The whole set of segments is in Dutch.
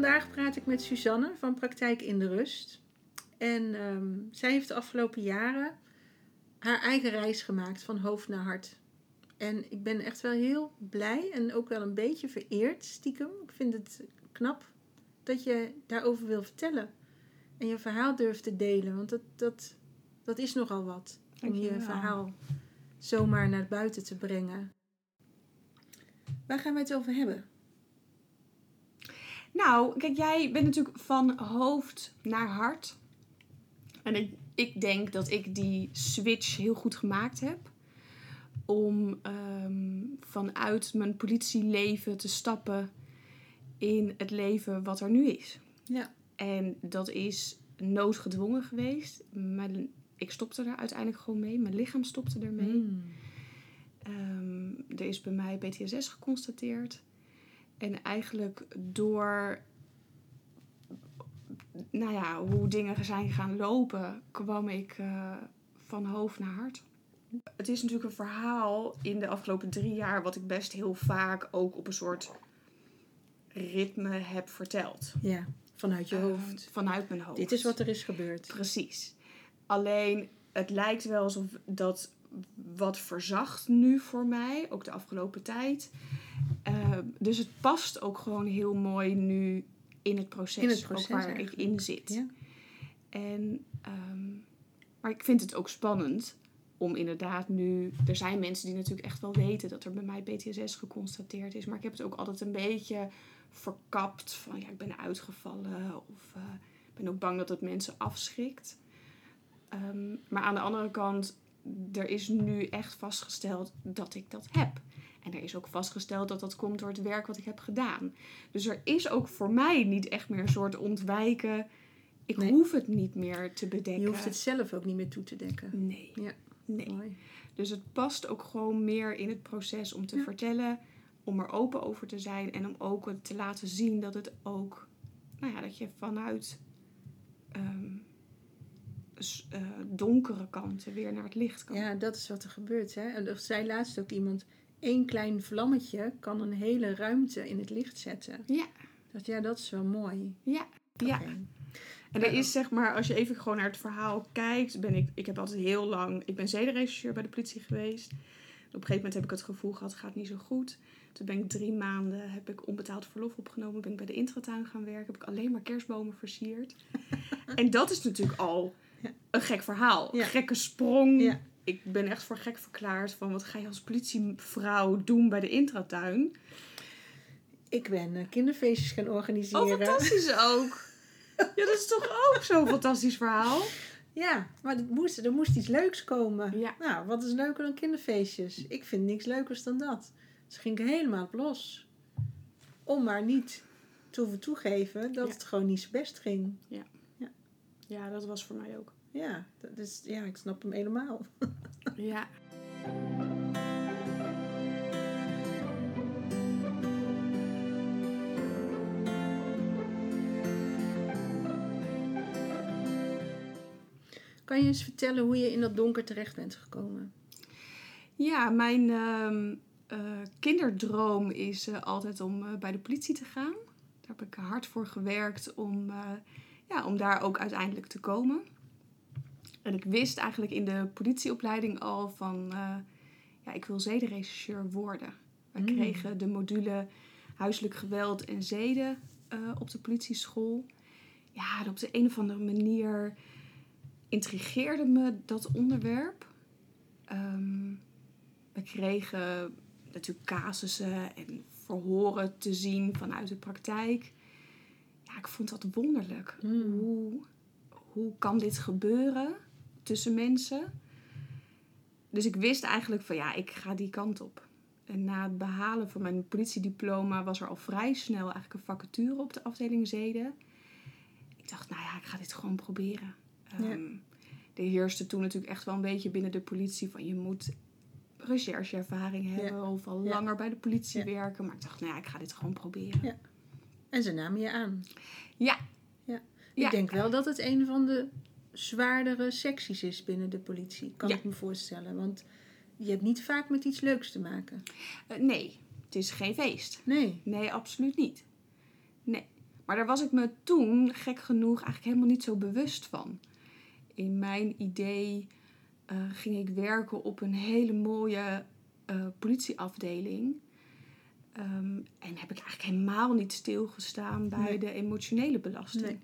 Vandaag praat ik met Suzanne van Praktijk in de Rust. En ehm, zij heeft de afgelopen jaren haar eigen reis gemaakt van hoofd naar hart. En ik ben echt wel heel blij en ook wel een beetje vereerd, stiekem. Ik vind het knap dat je daarover wil vertellen. En je verhaal durft te delen, want dat, dat, dat is nogal wat. Om je verhaal zomaar naar buiten te brengen. Waar gaan we het over hebben? Nou, kijk, jij bent natuurlijk van hoofd naar hart. En ik, ik denk dat ik die switch heel goed gemaakt heb. Om ehm, vanuit mijn politieleven te stappen in het leven wat er nu is. Ja. En dat is noodgedwongen geweest. Mijn, ik stopte er uiteindelijk gewoon mee. Mijn lichaam stopte ermee. Mm. Er is bij mij PTSS geconstateerd. En eigenlijk door nou ja, hoe dingen zijn gaan lopen, kwam ik eh, van hoofd naar hart. Het is natuurlijk een verhaal in de afgelopen drie jaar wat ik best heel vaak ook op een soort ritme heb verteld. Ja, vanuit je Ehm, hoofd. vanuit mijn hoofd. Dit is wat er is gebeurd. Precies. Alleen het lijkt wel alsof dat wat verzacht nu voor mij, ook de afgelopen tijd. Eh, dus het past ook gewoon heel mooi nu in het proces, In het proces waar ik in zit. Ja. En, ehm, maar ik vind het ook spannend om inderdaad nu... Er zijn mensen die natuurlijk echt wel weten dat er bij mij PTSS geconstateerd is. Maar ik heb het ook altijd een beetje verkapt. Van ja, ik ben uitgevallen. Of eh, ik ben ook bang dat het mensen afschrikt. Ehm, maar aan de andere kant, er is nu echt vastgesteld dat ik dat heb. En er is ook vastgesteld dat dat komt door het werk wat ik heb gedaan. Dus er is ook voor mij niet echt meer een soort ontwijken. Ik Nee. hoef het niet meer te bedenken. Je hoeft het zelf ook niet meer toe te dekken. Nee. Ja. nee. Mooi. Dus het past ook gewoon meer in het proces om te Ja. vertellen, om er open over te zijn en om ook te laten zien dat het ook, nou ja, dat je vanuit ehm, eh, donkere kanten weer naar het licht kan. Ja, dat is wat er gebeurt. Hè? En er zei laatst ook iemand... één klein vlammetje kan een hele ruimte in het licht zetten. Ja. Dat, ja, dat is wel mooi. Ja. ja. En er is zeg maar, als je even gewoon naar het verhaal kijkt, ben ik, ik heb altijd heel lang, ik ben zedenregisseur bij de politie geweest. Op een gegeven moment heb ik het gevoel gehad, het gaat niet zo goed. Toen ben ik drie maanden, heb ik onbetaald verlof opgenomen, ben ik bij de intratuin gaan werken, heb ik alleen maar kerstbomen versierd. en dat is natuurlijk al. Een gek verhaal, Ja. een gekke sprong. Ja. Ik ben echt voor gek verklaard van, wat ga je als politievrouw doen bij de intratuin? Ik ben eh, kinderfeestjes gaan organiseren. Oh, fantastisch ook! Ja, dat is toch ook zo'n fantastisch verhaal? Ja, maar er moest, er moest iets leuks komen. Ja. Nou, wat is leuker dan kinderfeestjes? Ik vind niks leukers dan dat. Dus ging ik helemaal op los. Om maar niet te hoeven toegeven dat Ja. het gewoon niet zo best ging. Ja, dat was voor mij ook. Ja, dat is, ja, ik snap hem helemaal. Ja. Kan je eens vertellen hoe je in dat donker terecht bent gekomen? Ja, mijn ehm, eh, kinderdroom is eh, altijd om eh, bij de politie te gaan. Daar heb ik hard voor gewerkt om, eh, ja, om daar ook uiteindelijk te komen. En ik wist eigenlijk in de politieopleiding al van, eh, ja, ik wil zedenregisseur worden. We Mm. kregen de module huiselijk geweld en zeden eh, op de politieschool. Ja, op de een of andere manier intrigeerde me dat onderwerp. Ehm, we kregen natuurlijk casussen en verhoren te zien vanuit de praktijk. Ja, ik vond dat wonderlijk. Hmm. Hoe, hoe kan dit gebeuren tussen mensen? Dus ik wist eigenlijk van ja, ik ga die kant op. En na het behalen van mijn politiediploma was er al vrij snel eigenlijk een vacature op de afdeling zeden. Ik dacht, nou ja, ik ga dit gewoon proberen. Ja. Ehm, er heerste toen natuurlijk echt wel een beetje binnen de politie van je moet rechercheervaring hebben of al Ja. langer bij de politie werken. Maar ik dacht, nou ja, ik ga dit gewoon proberen. Ja. En ze namen je aan. Ja. Ja. Ja. Ik denk wel dat het een van de zwaardere secties is binnen de politie. Kan Ja. ik me voorstellen. Want je hebt niet vaak met iets leuks te maken. Eh, nee, het is geen feest. Nee. Nee, absoluut niet. Nee. Maar daar was ik me toen, gek genoeg, eigenlijk helemaal niet zo bewust van. In mijn idee eh, ging ik werken op een hele mooie eh, politieafdeling. Ehm, en heb ik eigenlijk helemaal niet stilgestaan bij Nee. de emotionele belasting. Nee.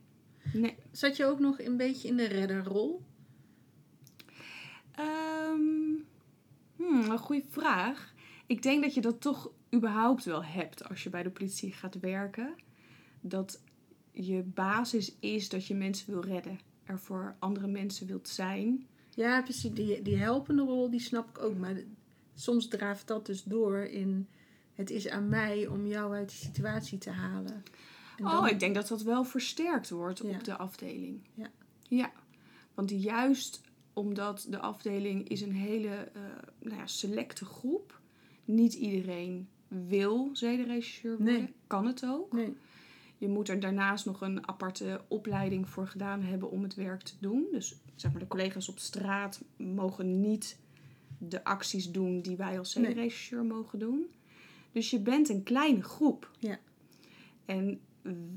Nee. Zat je ook nog een beetje in de redderrol? Hmm, een goede vraag. Ik denk dat je dat toch überhaupt wel hebt als je bij de politie gaat werken. Dat je basis is dat je mensen wil redden. Er voor andere mensen wilt zijn. Ja, precies. Die, die helpende rol, die snap ik ook. Maar soms draaft dat dus door in... Het is aan mij om jou uit die situatie te halen. Dan- Oh, ik denk dat dat wel versterkt wordt Ja. op de afdeling. Ja. Ja, want juist omdat de afdeling is een hele eh, nou ja, selecte groep. Niet iedereen wil zedenregisseur worden. Nee. Kan het ook. Nee. Je moet er daarnaast nog een aparte opleiding voor gedaan hebben om het werk te doen. Dus zeg maar, de collega's op straat mogen niet de acties doen die wij als Nee. zedenregisseur mogen doen. Dus je bent een kleine groep. Ja. En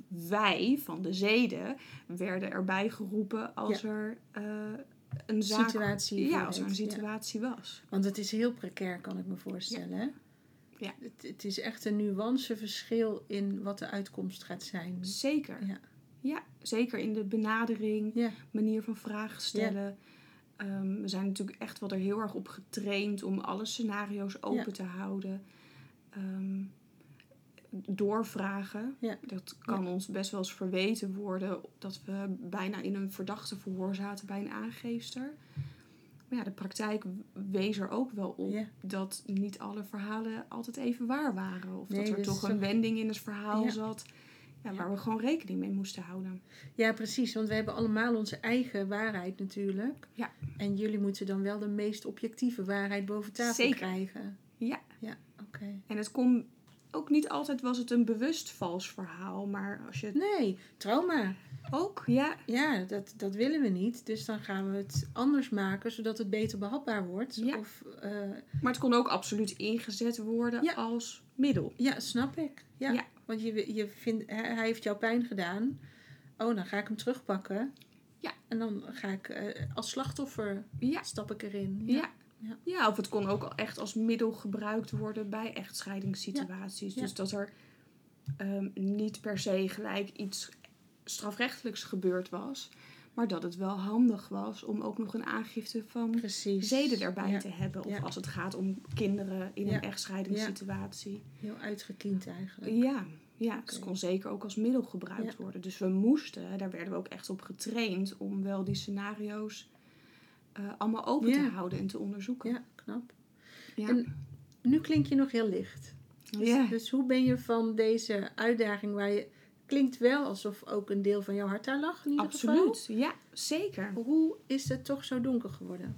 wij van de zeden werden erbij geroepen als er eh, een zaak... Situatie ja, als er een ja. situatie was. Want het is heel precair, kan ik me voorstellen. Ja. Het, het is echt een nuanceverschil in wat de uitkomst gaat zijn. Zeker. Ja. Ja, zeker in de benadering. Manier van vragen stellen. Ehm, we zijn natuurlijk echt wel er heel erg op getraind om alle scenario's open te houden. Ehm, doorvragen. Ja. Dat kan ons best wel eens verweten worden dat we bijna in een verdachte verhoor zaten bij een aangeefster. Maar ja, de praktijk wees er ook wel op Ja. dat niet alle verhalen altijd even waar waren. Of Nee, dat er dus toch een wending in het verhaal zat ja, waar we gewoon rekening mee moesten houden. ja, precies. Want we hebben allemaal onze eigen waarheid natuurlijk. Ja. En jullie moeten dan wel de meest objectieve waarheid boven tafel Zeker. krijgen. Ja. Ja, oké. En het kon ook niet altijd was het een bewust vals verhaal, maar als je Nee, trauma. ook, ja, Ja, dat, dat willen we niet. Dus dan gaan we het anders maken, zodat het beter behapbaar wordt. Ja. Of, eh, maar het kon ook absoluut ingezet worden Ja. als middel. ja, snap ik. Ja. Ja. Want je, je vindt, hij heeft jou pijn gedaan. Oh, dan ga ik hem terugpakken. Ja. En dan ga ik eh, als slachtoffer Ja, stap ik erin. ja. Ja. Ja. of het kon ook echt als middel gebruikt worden bij echtscheidingssituaties. Ja. Dus dat er ehm, niet per se gelijk iets strafrechtelijks gebeurd was, maar dat het wel handig was om ook nog een aangifte van Precies. zeden erbij Ja. te hebben. Of als het gaat om kinderen in een echtscheidingssituatie. Heel uitgekiend eigenlijk. Ja, ja het Oké. kon zeker ook als middel gebruikt worden. Dus we moesten, daar werden we ook echt op getraind om wel die scenario's eh, allemaal open Ja. te houden en te onderzoeken. Ja, knap. Ja. En nu klink je nog heel licht. Dus, dus hoe ben je van deze uitdaging waar je... Klinkt wel alsof ook een deel van jouw hart daar lag in ieder Absoluut, ja, zeker. Hoe is het toch zo donker geworden?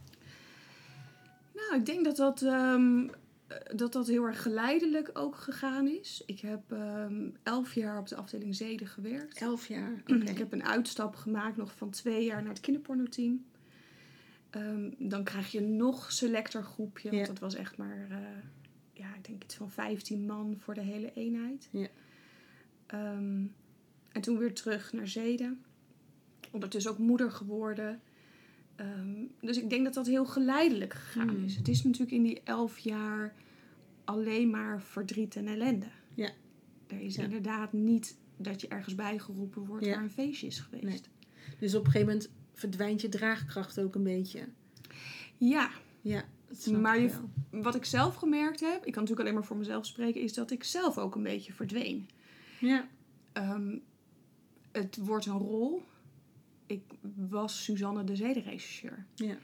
Nou, ik denk dat dat, ehm, eh, dat dat heel erg geleidelijk ook gegaan is. Ik heb ehm, elf jaar op de afdeling zeden gewerkt. Elf jaar. Ik heb een uitstap gemaakt nog van twee jaar naar het kinderpornoteam. Ehm, dan krijg je een nog selecter groepje. Want Ja. dat was echt maar, eh, ja, ik denk iets van 15 man voor de hele eenheid. Ja. Ehm, en toen weer terug naar Zeden. Ondertussen ook moeder geworden. Ehm, dus ik denk dat dat heel geleidelijk gegaan Hmm. is. Het is natuurlijk in die elf jaar alleen maar verdriet en ellende. Ja. Er is Ja. inderdaad niet dat je ergens bijgeroepen wordt Ja. waar een feestje is geweest. Nee. Dus op een gegeven moment verdwijnt je draagkracht ook een beetje. Ja, Ja, Maar je- wat ik zelf gemerkt heb, ik kan natuurlijk alleen maar voor mezelf spreken, is dat ik zelf ook een beetje verdween. Ja, Ehm, het wordt een rol. Ik was Suzanne de zedenregisseur. ja,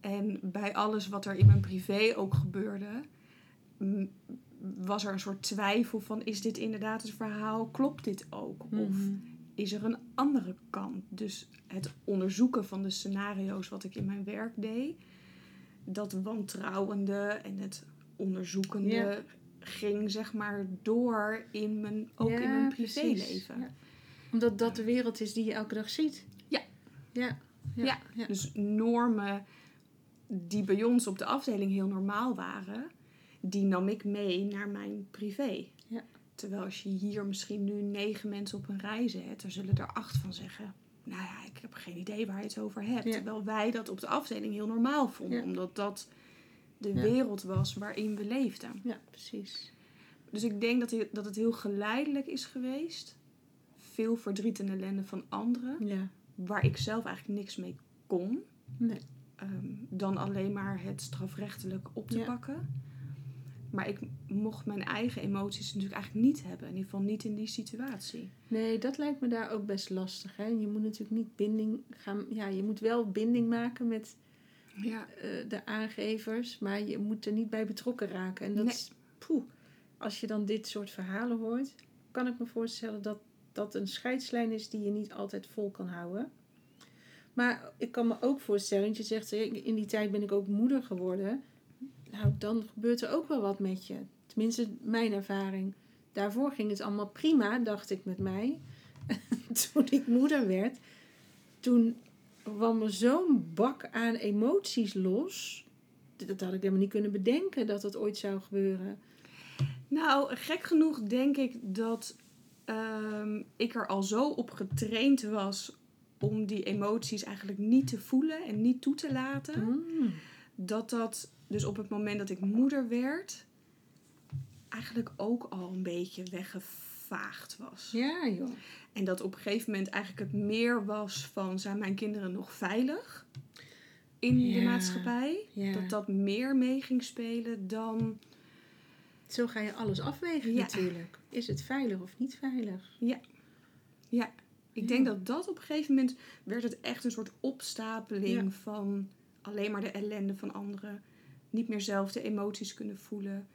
En bij alles wat er in mijn privé ook gebeurde, was er een soort twijfel van, is dit inderdaad het verhaal? Klopt dit ook? Of Mhm. Is er een andere kant? Dus het onderzoeken van de scenario's wat ik in mijn werk deed, dat wantrouwende en het onderzoekende Ja. ging zeg maar door in mijn, ook in mijn privéleven. Ja. Omdat dat de wereld is die je elke dag ziet. Ja. Ja. Ja. ja. Dus normen die bij ons op de afdeling heel normaal waren, die nam ik mee naar mijn privé. Ja. Terwijl als je hier misschien nu negen mensen op een rij zet, dan zullen er acht van zeggen. Nou ja, ik heb geen idee waar je het over hebt. Ja. Terwijl wij dat op de afdeling heel normaal vonden. Ja. Omdat dat de Ja. wereld was waarin we leefden. Ja, precies. Dus ik denk dat, het- dat het heel geleidelijk is geweest. Veel verdriet en ellende van anderen. Ja. Waar ik zelf eigenlijk niks mee kon. Nee. ehm, dan alleen maar het strafrechtelijk op te Ja. pakken. Maar ik mocht mijn eigen emoties natuurlijk eigenlijk niet hebben. In ieder geval niet in die situatie. Nee, dat lijkt me daar ook best lastig. Hè? Je moet natuurlijk niet binding gaan. Ja, je moet wel binding maken met Ja, eh, de aangevers, maar je moet er niet bij betrokken raken. En dat Nee. is, poeh, als je dan dit soort verhalen hoort, kan ik me voorstellen dat dat een scheidslijn is die je niet altijd vol kan houden. Maar ik kan me ook voorstellen, want je zegt, eh, in die tijd ben ik ook moeder geworden. Nou, dan gebeurt er ook wel wat met je. Tenminste, mijn ervaring. Daarvoor ging het allemaal prima, dacht ik met mij. toen ik moeder werd, toen kwam er zo'n bak aan emoties los. Dat had ik helemaal niet kunnen bedenken dat dat ooit zou gebeuren. Nou, gek genoeg denk ik dat ehm, ik er al zo op getraind was om die emoties eigenlijk niet te voelen en niet toe te laten. Mm. Dat dat dus op het moment dat ik moeder werd, eigenlijk ook al een beetje weggevaagd was. Ja, joh. En dat op een gegeven moment eigenlijk het meer was van zijn mijn kinderen nog veilig in de maatschappij. ja. Dat dat meer mee ging spelen dan Zo ga je alles afwegen Ja. natuurlijk. Is het veilig of niet veilig? Ja. Ja. Ik denk dat dat op een gegeven moment werd het echt een soort opstapeling van alleen maar de ellende van anderen. Niet meer zelf de emoties kunnen voelen.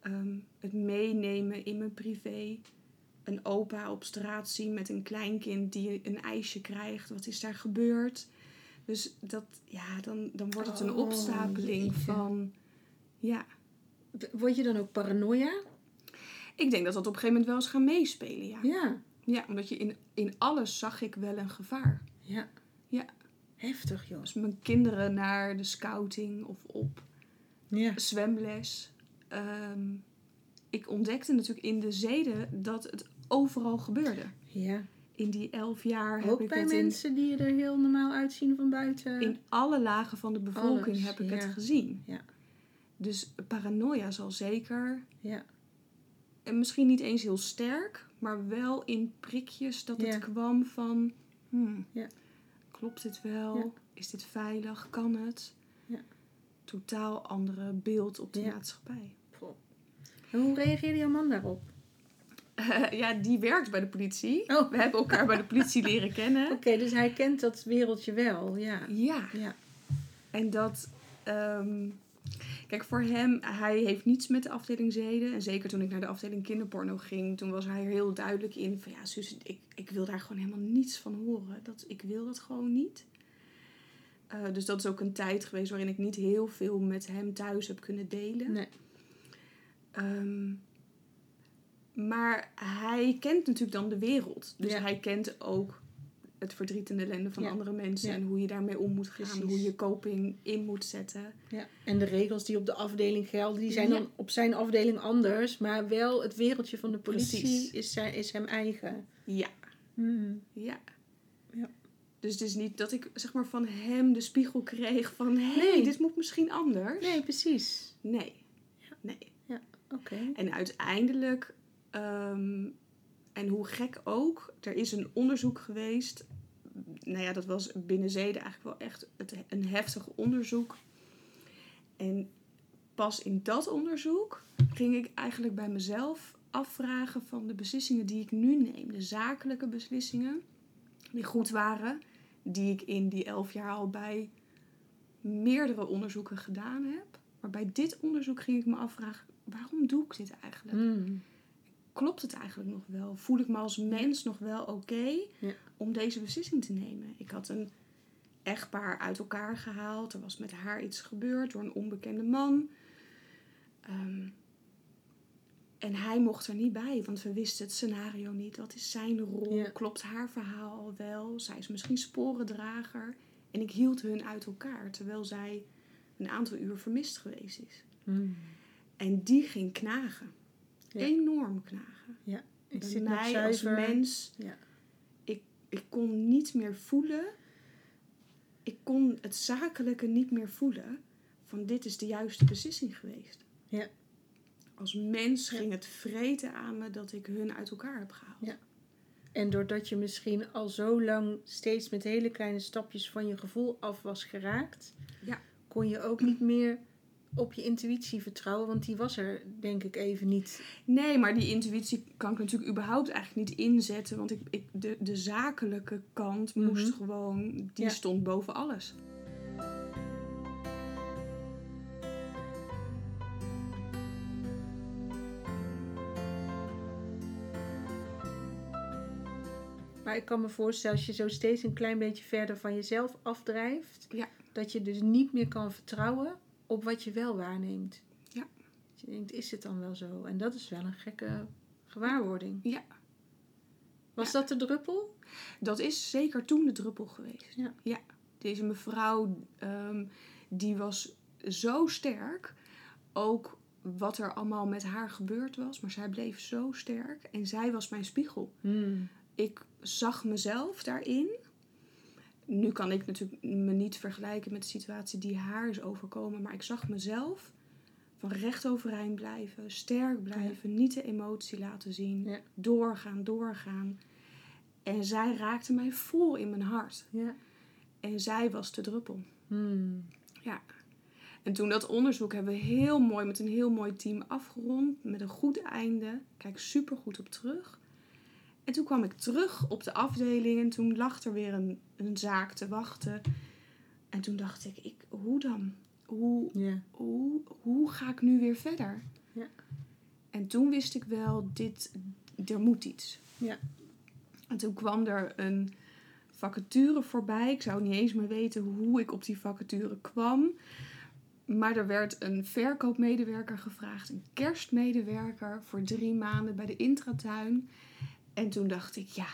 Ehm, het meenemen in mijn privé. Een opa op straat zien met een kleinkind die een ijsje krijgt. Wat is daar gebeurd? Dus dat, ja, dan, dan wordt het een Oh, opstapeling jeetje. van... Ja, Word je dan ook paranoia? ik denk dat dat op een gegeven moment wel eens gaan meespelen, ja. Ja. Ja, omdat je in, in alles zag ik wel een gevaar. Ja. Ja. Heftig, joh. Als mijn kinderen naar de scouting of op Ja. zwemles. ehm, ik ontdekte natuurlijk in de zeden dat het overal gebeurde. Ja. In die elf jaar heb Ook ik bij het in, mensen die er heel normaal uitzien van buiten. in alle lagen van de bevolking Alles, heb ik ja. het gezien. Ja. Dus paranoia zal zeker, Ja. en misschien niet eens heel sterk, maar wel in prikjes dat Ja. het kwam van, hmm, Ja. klopt dit wel? Is dit veilig? Kan het? Totaal andere beeld op de Ja. maatschappij. En hoe reageerde jouw man daarop? Eh, ja, die werkt bij de politie. Oh. We hebben elkaar bij de politie leren kennen. Oké, dus hij kent dat wereldje wel. Ja. Ja, Ja. en dat... ehm, kijk, voor hem, hij heeft niets met de afdeling zeden. En zeker toen ik naar de afdeling kinderporno ging, toen was hij er heel duidelijk in van... Ja, Suus, ik, ik wil daar gewoon helemaal niets van horen. Dat, ik wil dat gewoon niet. Eh, dus dat is ook een tijd geweest waarin ik niet heel veel met hem thuis heb kunnen delen. Nee. Ehm, maar hij kent natuurlijk dan de wereld. Dus Ja. hij kent ook het verdriet en de ellende van Ja. andere mensen. Ja. En hoe je daarmee om moet gaan. Precies. Hoe je coping in moet zetten. Ja. En de regels die op de afdeling gelden, die zijn dan op zijn afdeling anders. Maar wel het wereldje van de politie Precies. is, zijn, is hem eigen. Ja, Hmm. ja. Ja. Dus het is niet dat ik zeg maar van hem de spiegel kreeg van... Hé, Nee. dit moet misschien anders. Nee, precies. Nee. Ja. Nee. Oké. En uiteindelijk ehm, En hoe gek ook, er is een onderzoek geweest. Nou ja, dat was binnen Zeden eigenlijk wel echt het, een heftig onderzoek. En pas in dat onderzoek ging ik eigenlijk bij mezelf afvragen van de beslissingen die ik nu neem. De zakelijke beslissingen die goed waren, die ik in die elf jaar al bij meerdere onderzoeken gedaan heb. Maar bij dit onderzoek ging ik me afvragen, waarom doe ik dit eigenlijk? Mm. Klopt het eigenlijk nog wel? Voel ik me als mens nog wel oké Ja. om deze beslissing te nemen? Ik had een echtpaar uit elkaar gehaald. Er was met haar iets gebeurd door een onbekende man. Ehm, en hij mocht er niet bij, want we wisten het scenario niet. Wat is zijn rol? Ja. Klopt haar verhaal al wel? Zij is misschien sporendrager. En ik hield hun uit elkaar, terwijl zij een aantal uur vermist geweest is. Mm. En die ging knagen. Ja. Enorm knagen. Ik Bij zit mij als mens, Ja. ik, ik kon niet meer voelen. Ik kon het zakelijke niet meer voelen. Van dit is de juiste beslissing geweest. Ja. Als mens ging het vreten aan me dat ik hun uit elkaar heb gehaald. Ja. En doordat je misschien al zo lang steeds met hele kleine stapjes van je gevoel af was geraakt, Ja. kon je ook niet meer op je intuïtie vertrouwen, want die was er denk ik even niet. Nee, maar die intuïtie kan ik natuurlijk überhaupt eigenlijk niet inzetten. Want ik, ik, de, de zakelijke kant Mhm. moest gewoon, die Ja. stond boven alles. Maar ik kan me voorstellen, als je zo steeds een klein beetje verder van jezelf afdrijft, Ja. dat je dus niet meer kan vertrouwen op wat je wel waarneemt. Ja. Dat je denkt, is het dan wel zo? En dat is wel een gekke gewaarwording. Ja. Was Ja. dat de druppel? Dat is zeker toen de druppel geweest. Ja. Deze mevrouw, ehm, die was zo sterk. Ook wat er allemaal met haar gebeurd was. Maar zij bleef zo sterk. En zij was mijn spiegel. Hmm. Ik zag mezelf daarin. Nu kan ik natuurlijk me niet vergelijken met de situatie die haar is overkomen. Maar ik zag mezelf van recht overeind blijven. Sterk blijven. Niet de emotie laten zien. Ja. Doorgaan, doorgaan. En zij raakte mij vol in mijn hart. Ja. En zij was de druppel. Hmm. En toen dat onderzoek hebben we heel mooi met een heel mooi team afgerond. Met een goed einde. Kijk super goed op terug. En toen kwam ik terug op de afdeling en toen lag er weer een, een zaak te wachten. En toen dacht ik, ik hoe dan? Hoe, hoe, hoe ga ik nu weer verder? En toen wist ik wel, dit, er moet iets. En toen kwam er een vacature voorbij. Ik zou niet eens meer weten hoe ik op die vacature kwam. Maar er werd een verkoopmedewerker gevraagd, een kerstmedewerker voor drie maanden bij de intratuin. En toen dacht ik, ja,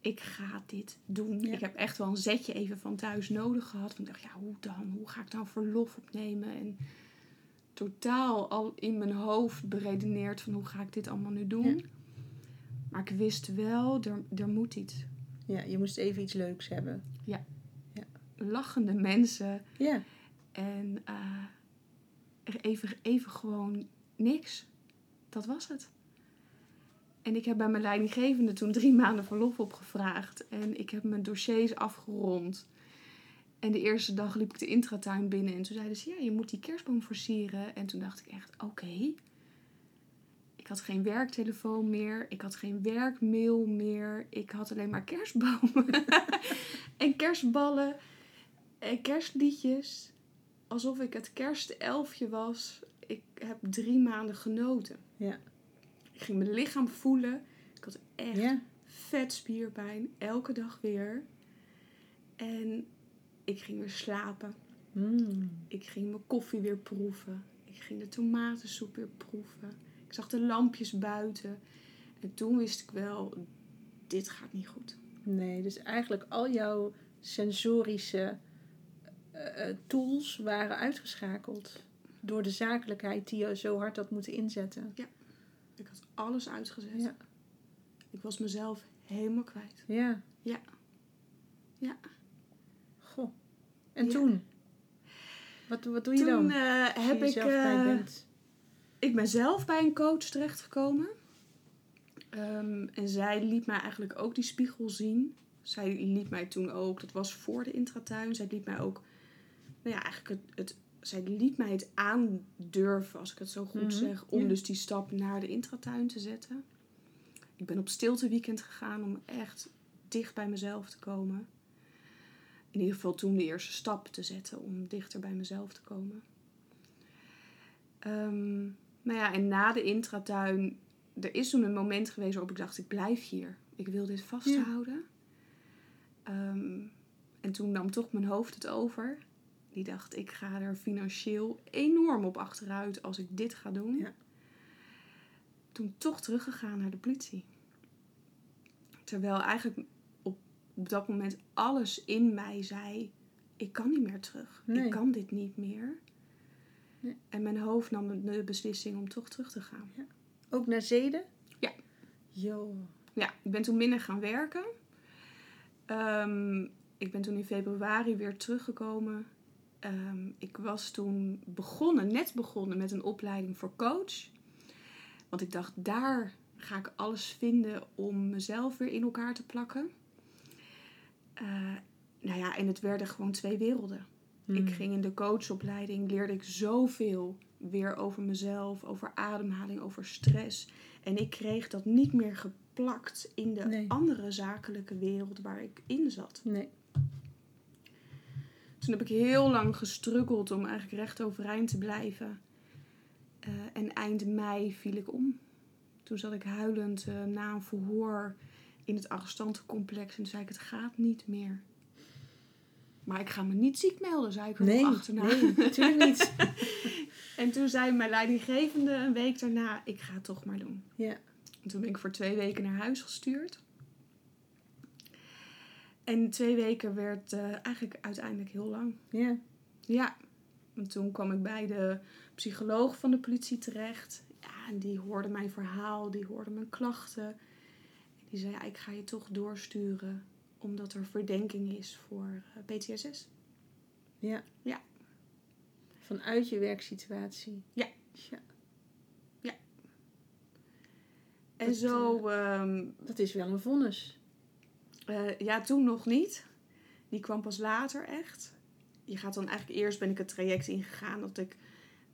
ik ga dit doen. Ja. Ik heb echt wel een zetje even van thuis nodig gehad. Want ik dacht, ja, hoe dan? Hoe ga ik nou verlof opnemen? En totaal al in mijn hoofd beredeneerd van hoe ga ik dit allemaal nu doen. Ja. Maar ik wist wel, er, er moet iets. ja, je moest even iets leuks hebben. Lachende mensen Ja. en eh, even, even gewoon niks. Dat was het. En ik heb bij mijn leidinggevende toen drie maanden verlof opgevraagd. En ik heb mijn dossiers afgerond. En de eerste dag liep ik de intratuin binnen. En toen zeiden ze, ja, je moet die kerstboom versieren. En toen dacht ik echt, oké. Ik had geen werktelefoon meer. Ik had geen werkmail meer. Ik had alleen maar kerstbomen. en kerstballen. En kerstliedjes. Alsof ik het kerstelfje was. Ik heb drie maanden genoten. Ja. Ik ging mijn lichaam voelen. Ik had echt Ja. vet spierpijn. Elke dag weer. En ik ging weer slapen. Hmm. Ik ging mijn koffie weer proeven. Ik ging de tomatensoep weer proeven. Ik zag de lampjes buiten. En toen wist ik wel, dit gaat niet goed. Nee, dus eigenlijk al jouw sensorische eh, eh, tools waren uitgeschakeld. Door de zakelijkheid die je zo hard had moeten inzetten. Ik had alles uitgezet. Ja. Ik was mezelf helemaal kwijt. Ja. Ja. Ja. Goh. En Ja. toen? Wat, wat doe je Toen dan? als je heb ik... bent? ik ben zelf bij een coach terechtgekomen. Ehm, en zij liet mij eigenlijk ook die spiegel zien. Zij liet mij toen ook, dat was voor de intratuin, zij liet mij ook, nou ja, eigenlijk het, het zij liet mij het aandurven, als ik het zo goed Mhm, zeg, om ja. dus die stap naar de intratuin te zetten. Ik ben op stilte weekend gegaan om echt dicht bij mezelf te komen. In ieder geval toen de eerste stap te zetten om dichter bij mezelf te komen. Ehm, nou ja, en na de intratuin, er is toen een moment geweest waarop ik dacht, ik blijf hier. Ik wil dit vasthouden. Ehm, en toen nam toch mijn hoofd het over. Die dacht, ik ga er financieel enorm op achteruit als ik dit ga doen. Ja. Toen toch teruggegaan naar de politie. Terwijl eigenlijk op, op dat moment alles in mij zei, ik kan niet meer terug. Nee. Ik kan dit niet meer. Nee. En mijn hoofd nam de beslissing om toch terug te gaan. Ook naar Zeden? Ja. Jo. Ja, ik ben toen minder gaan werken. Ehm, ik ben toen in februari weer teruggekomen. Ehm, ik was toen begonnen, net begonnen met een opleiding voor coach. Want ik dacht, daar ga ik alles vinden om mezelf weer in elkaar te plakken. Eh, nou ja, en het werden gewoon twee werelden. Hmm. Ik ging in de coachopleiding, leerde ik zoveel weer over mezelf, over ademhaling, over stress. En ik kreeg dat niet meer geplakt in de Nee. andere zakelijke wereld waar ik in zat. Nee. Toen heb ik heel lang gestruggeld om eigenlijk recht overeind te blijven. Eh, en eind mei viel ik om. Toen zat ik huilend eh, na een verhoor in het arrestantencomplex. En toen zei ik, het gaat niet meer. Maar ik ga me niet ziek melden, zei ik er Nee, achterna. nee, natuurlijk niet. En toen zei mijn leidinggevende een week daarna, ik ga het toch maar doen. Ja. En toen ben ik voor twee weken naar huis gestuurd. En twee weken werd eh, eigenlijk uiteindelijk heel lang. Ja. Ja, en toen kwam ik bij de psycholoog van de politie terecht. Ja, en die hoorde mijn verhaal, die hoorde mijn klachten. En die zei, ja, ik ga je toch doorsturen omdat er verdenking is voor eh, PTSS. Ja. Ja. Vanuit je werksituatie. Ja. Tja, En Dat, zo, ehm, dat is wel een vonnis. Eh, ja, toen nog niet. Die kwam pas later echt. Je gaat dan eigenlijk eerst ben ik het traject ingegaan dat ik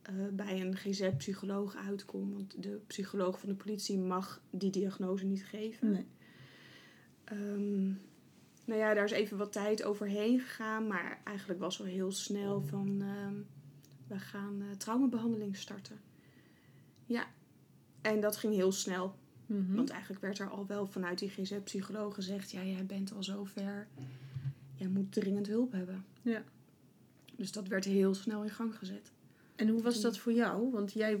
eh, bij een GZ-psycholoog uitkom. Want de psycholoog van de politie mag die diagnose niet geven. Nee. Ehm, nou ja, daar is even wat tijd overheen gegaan. Maar eigenlijk was al heel snel van... ehm, we gaan eh, traumabehandeling starten. Ja, en dat ging heel snel. Mhm. Want eigenlijk werd er al wel vanuit die GZ-psycholoog gezegd... Ja, jij bent al zover. Jij moet dringend hulp hebben. Ja. Dus dat werd heel snel in gang gezet. En hoe was dat voor jou? Want jij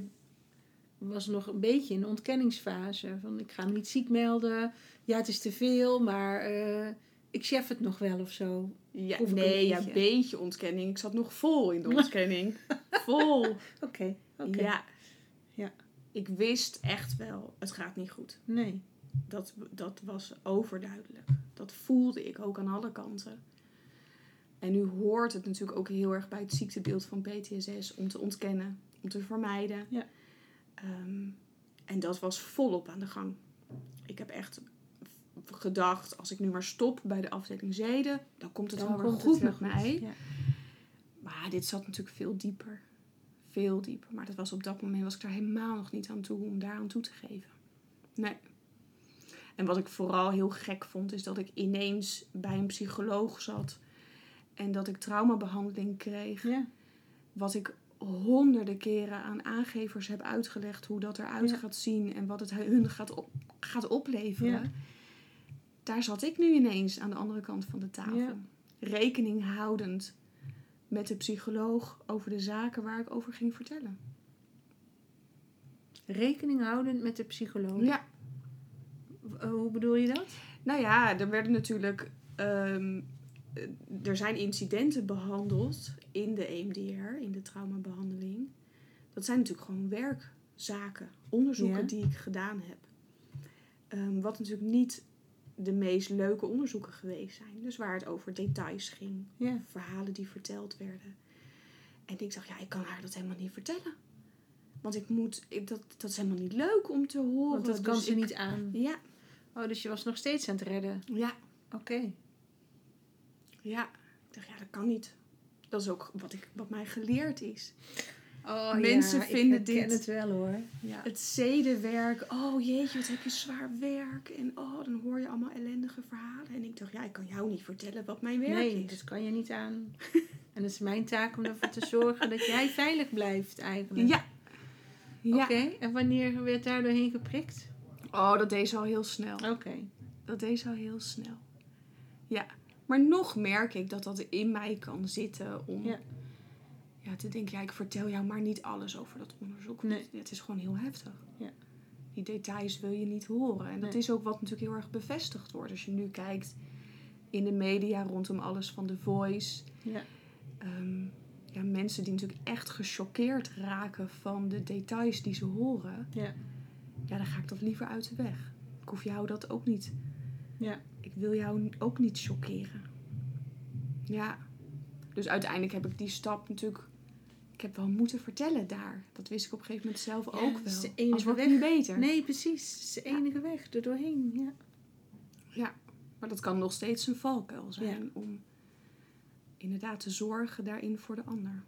was nog een beetje in de ontkenningsfase. Van ik ga me niet ziek melden. Ja, het is te veel, maar eh, ik chef het nog wel of zo. Ja, nee, ja, een beetje ontkenning. Ik zat nog vol in de ontkenning. vol. Oké, oké. Ja. Ja. Ik wist echt wel, het gaat niet goed. Nee. Dat, dat was overduidelijk. Dat voelde ik ook aan alle kanten. En nu hoort het natuurlijk ook heel erg bij het ziektebeeld van PTSS om te ontkennen, om te vermijden. Ja. Ehm, en dat was volop aan de gang. Ik heb echt gedacht, als ik nu maar stop bij de afdeling zeden, dan komt het Dan wel weer goed het met mij. Ja. Maar dit zat natuurlijk veel dieper. Veel dieper. Maar dat was op dat moment was ik daar helemaal nog niet aan toe om daar aan toe te geven. Nee. En wat ik vooral heel gek vond, is dat ik ineens bij een psycholoog zat. En dat ik traumabehandeling kreeg. Ja. Wat ik honderden keren aan aangevers heb uitgelegd hoe dat eruit Ja. gaat zien en wat het hun gaat, op, gaat opleveren. Ja. Daar zat ik nu ineens aan de andere kant van de tafel. Rekening houdend met de psycholoog over de zaken waar ik over ging vertellen. Rekening houdend met de psycholoog. Ja, W- Hoe bedoel je dat? nou ja, er werden natuurlijk. ehm, eh, er zijn incidenten behandeld in de EMDR, in de traumabehandeling. Dat zijn natuurlijk gewoon werkzaken, onderzoeken Ja. die ik gedaan heb. Ehm, wat natuurlijk niet de meest leuke onderzoeken geweest zijn. Dus waar het over details ging, Ja. verhalen die verteld werden. En ik dacht, ja, ik kan haar dat helemaal niet vertellen. Want ik moet, ik, dat, dat is helemaal niet leuk om te horen. Want dat kan Dus ze ik- niet aan. Ja, Oh, dus je was nog steeds aan het redden. ja, Oké. ja. Ik dacht, ja, dat kan niet. Dat is ook wat, ik, wat mij geleerd is. Oh, Mensen ja, vinden ik dit- het wel hoor. Ja. Het zedenwerk. Oh jeetje, wat heb je zwaar werk. En oh, dan hoor je allemaal ellendige verhalen. En ik dacht, ja, ik kan jou niet vertellen wat mijn werk Nee, is. dat kan je niet aan. en het is mijn taak om ervoor te zorgen dat jij veilig blijft eigenlijk. Ja. ja. Oké, en wanneer werd daar doorheen geprikt? Oh, dat deed ze al heel snel. Oké. Dat deed ze al heel snel. Ja. Maar nog merk ik dat dat in mij kan zitten om Ja. Ja, te denken, ja, ik vertel jou maar niet alles over dat onderzoek. Nee. Het is gewoon heel heftig. Ja. Die details wil je niet horen. En dat Nee. is ook wat natuurlijk heel erg bevestigd wordt. Als je nu kijkt in de media rondom alles van The Voice. Ja. Ehm, ja, mensen die natuurlijk echt gechoqueerd raken van de details die ze horen. Ja. Ja, dan ga ik dat liever uit de weg. Ik hoef jou dat ook niet. Ja. Ik wil jou ook niet choqueren. Ja. Dus uiteindelijk heb ik die stap natuurlijk... Ik heb wel moeten vertellen daar. Dat wist ik op een gegeven moment zelf Ja, ook dat is wel. de enige wordt weg. het beter. Nee, precies. Het is de enige weg er doorheen. Ja. Ja. Maar dat kan nog steeds een valkuil zijn. Om inderdaad te zorgen daarin voor de ander.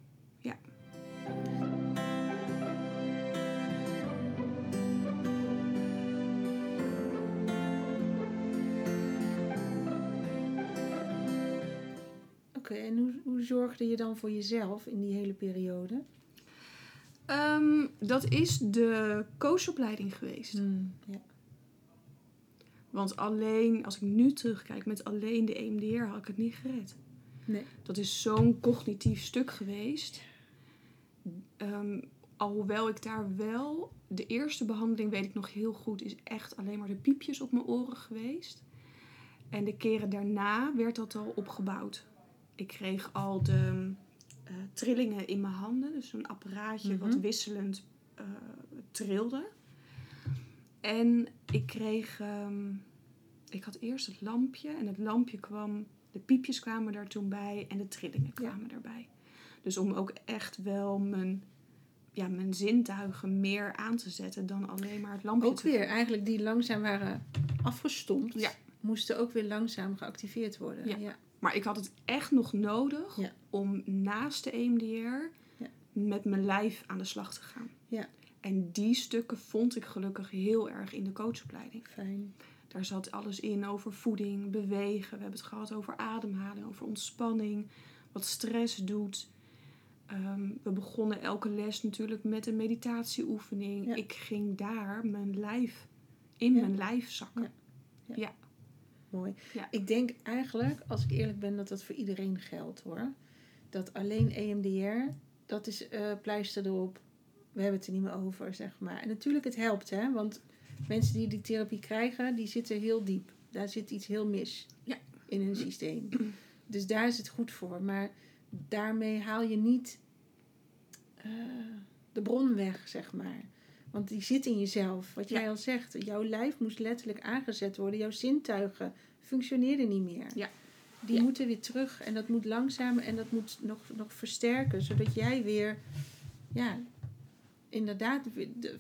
En hoe, hoe zorgde je dan voor jezelf in die hele periode? Ehm, dat is de coachopleiding geweest. Hmm, ja. Want alleen, als ik nu terugkijk, met alleen de EMDR had ik het niet gered. Nee. Dat is zo'n cognitief stuk geweest. Ehm, alhoewel ik daar wel... De eerste behandeling, weet ik nog heel goed, is echt alleen maar de piepjes op mijn oren geweest. En de keren daarna werd dat al opgebouwd. Ik kreeg al de eh, trillingen in mijn handen. Dus een apparaatje wat Mhm. wisselend eh, trilde. En ik kreeg... ehm, ik had eerst het lampje. En het lampje kwam... De piepjes kwamen daar toen bij. En de trillingen kwamen daarbij. Dus om ook echt wel mijn, ja, mijn zintuigen meer aan te zetten dan alleen maar het lampje Ook weer, eigenlijk die langzaam waren afgestompt, Ja. moesten ook weer langzaam geactiveerd worden. Ja. ja. Maar ik had het echt nog nodig Ja. om naast de EMDR Ja. met mijn lijf aan de slag te gaan. Ja. En die stukken vond ik gelukkig heel erg in de coachopleiding. Fijn. Daar zat alles in over voeding, bewegen. We hebben het gehad over ademhaling, over ontspanning, wat stress doet. Ehm, we begonnen elke les natuurlijk met een meditatieoefening. Ja. Ik ging daar mijn lijf in mijn lijf zakken. Ja. Mooi. Ja. Ik denk eigenlijk, als ik eerlijk ben, dat dat voor iedereen geldt hoor. Dat alleen EMDR, dat is eh pleister erop. We hebben het er niet meer over, zeg maar. En natuurlijk, het helpt, hè. Want mensen die die therapie krijgen, die zitten heel diep. Daar zit iets heel mis Ja. in hun systeem. Dus daar is het goed voor. Maar daarmee haal je niet eh, de bron weg, zeg maar. Want die zit in jezelf. Wat jij Ja. al zegt, jouw lijf moest letterlijk aangezet worden. Jouw zintuigen functioneerden niet meer. Ja. Die Ja. moeten weer terug en dat moet langzamer en dat moet nog, nog versterken. Zodat jij weer, ja, inderdaad,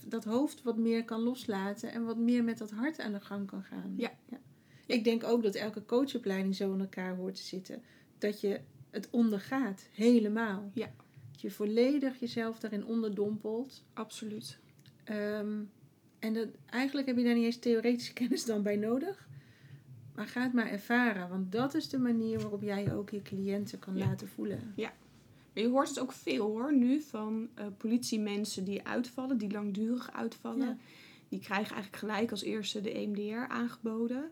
dat hoofd wat meer kan loslaten. En wat meer met dat hart aan de gang kan gaan. Ja. Ik denk ook dat elke coachopleiding zo in elkaar hoort te zitten. Dat je het ondergaat, helemaal. Ja. Dat je volledig jezelf daarin onderdompelt. Absoluut. Ehm, en dat, eigenlijk heb je daar niet eens theoretische kennis dan bij nodig. Maar ga het maar ervaren. Want dat is de manier waarop jij ook je cliënten kan Ja. laten voelen. Maar je hoort het ook veel hoor, nu van eh, politiemensen die uitvallen, die langdurig uitvallen. Ja. Die krijgen eigenlijk gelijk als eerste de EMDR aangeboden.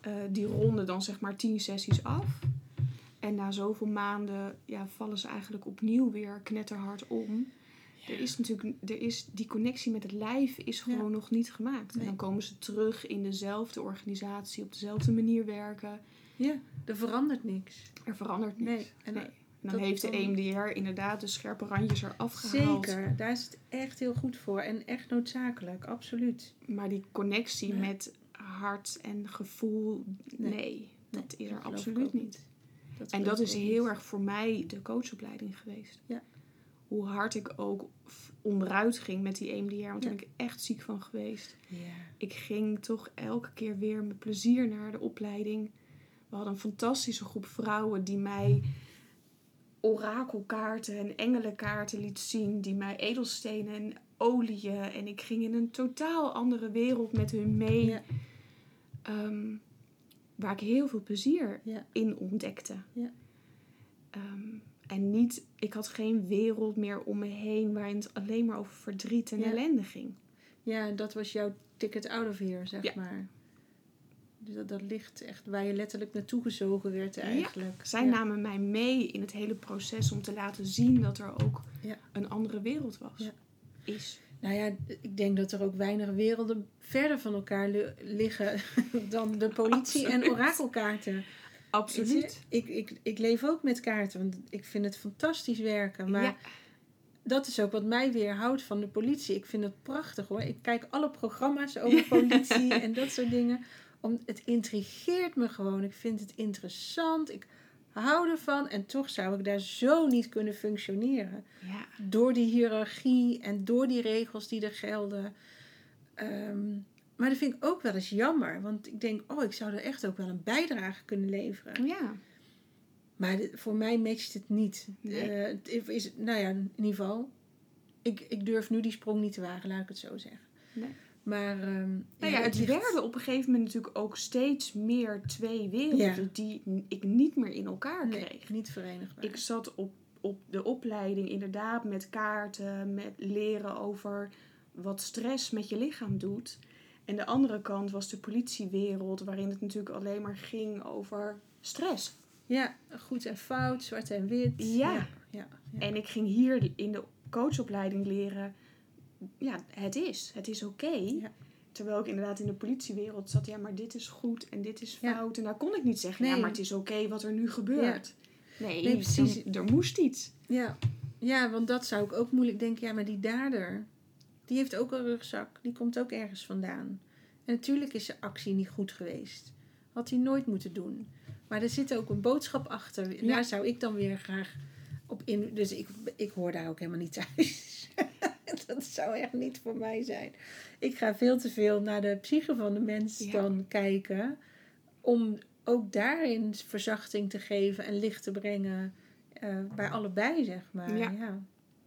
Eh, die ronden dan zeg maar tien sessies af. En na zoveel maanden ja, vallen ze eigenlijk opnieuw weer knetterhard om. Er is natuurlijk er is, die connectie met het lijf is Ja. gewoon nog niet gemaakt. En dan komen ze terug in dezelfde organisatie, op dezelfde manier werken. Ja, er verandert niks. Er verandert niks. Nee, en Nee. En dan dat heeft de EMDR inderdaad de scherpe randjes eraf gehaald. Zeker, daar is het echt heel goed voor. En echt noodzakelijk, absoluut. Maar die connectie Nee. met hart en gevoel, Nee. nee, dat is er absoluut niet. Dat En dat is heel niet. erg voor mij de coachopleiding geweest. Ja. Hoe hard ik ook onderuit ging met die EMDR. Want daar ben ik echt ziek van geweest. Ja. Ik ging toch elke keer weer met plezier naar de opleiding. We hadden een fantastische groep vrouwen die mij orakelkaarten en engelenkaarten liet zien. Die mij edelstenen en oliën. En ik ging in een totaal andere wereld met hun mee. Ja. Ehm, waar ik heel veel plezier in ontdekte. Ja. En niet, ik had geen wereld meer om me heen waarin het alleen maar over verdriet en Ja. ellende ging. Ja, dat was jouw ticket out of here, zeg Ja. maar. Dus dat, dat ligt echt waar je letterlijk naartoe gezogen werd eigenlijk. Zij namen mij mee in het hele proces om te laten zien dat er ook een andere wereld was. Ja. Is. Nou ja, ik denk dat er ook weinig werelden verder van elkaar li- liggen dan de politie en orakelkaarten. Absoluut. Ik, ik, ik leef ook met kaarten, want ik vind het fantastisch werken. Maar Ja. dat is ook wat mij weerhoudt van de politie. Ik vind het prachtig hoor. Ik kijk alle programma's over politie en dat soort dingen. Om, het intrigeert me gewoon. Ik vind het interessant. Ik hou ervan. En toch zou ik daar zo niet kunnen functioneren. Ja. Door die hiërarchie en door die regels die er gelden. Ehm, maar dat vind ik ook wel eens jammer. Want ik denk, oh, ik zou er echt ook wel een bijdrage kunnen leveren. ja. Maar voor mij matcht het niet. Nee. Eh, het is, nou ja, in ieder geval. Ik, ik durf nu die sprong niet te wagen, laat ik het zo zeggen. Nee. Maar ehm, Nou ja, het ligt- werden op een gegeven moment natuurlijk ook steeds meer twee werelden Ja. die ik niet meer in elkaar nee, kreeg. niet verenigbaar. Ik zat op, op de opleiding inderdaad met kaarten, met leren over wat stress met je lichaam doet. En de andere kant was de politiewereld, waarin het natuurlijk alleen maar ging over stress. Ja, goed en fout, zwart en wit. Ja. ja, ja, ja. En ik ging hier in de coachopleiding leren, ja, het is, het is oké. Ja. Terwijl ik inderdaad in de politiewereld zat, ja, maar dit is goed en dit is Ja. fout. En daar kon ik niet zeggen, ja, Nee. maar het is oké wat er nu gebeurt. Nee, Nee, precies. Er, er moest iets. Ja. ja, want dat zou ik ook moeilijk denken. Ja, maar die dader, die heeft ook een rugzak. Die komt ook ergens vandaan. En natuurlijk is zijn actie niet goed geweest. Had hij nooit moeten doen. Maar er zit ook een boodschap achter. Ja. Daar zou ik dan weer graag op in. Dus ik, ik hoor daar ook helemaal niet thuis. dat zou echt niet voor mij zijn. Ik ga veel te veel naar de psyche van de mens Ja. dan kijken. Om ook daarin verzachting te geven en licht te brengen. eh, bij allebei, zeg maar. Ja. Ja.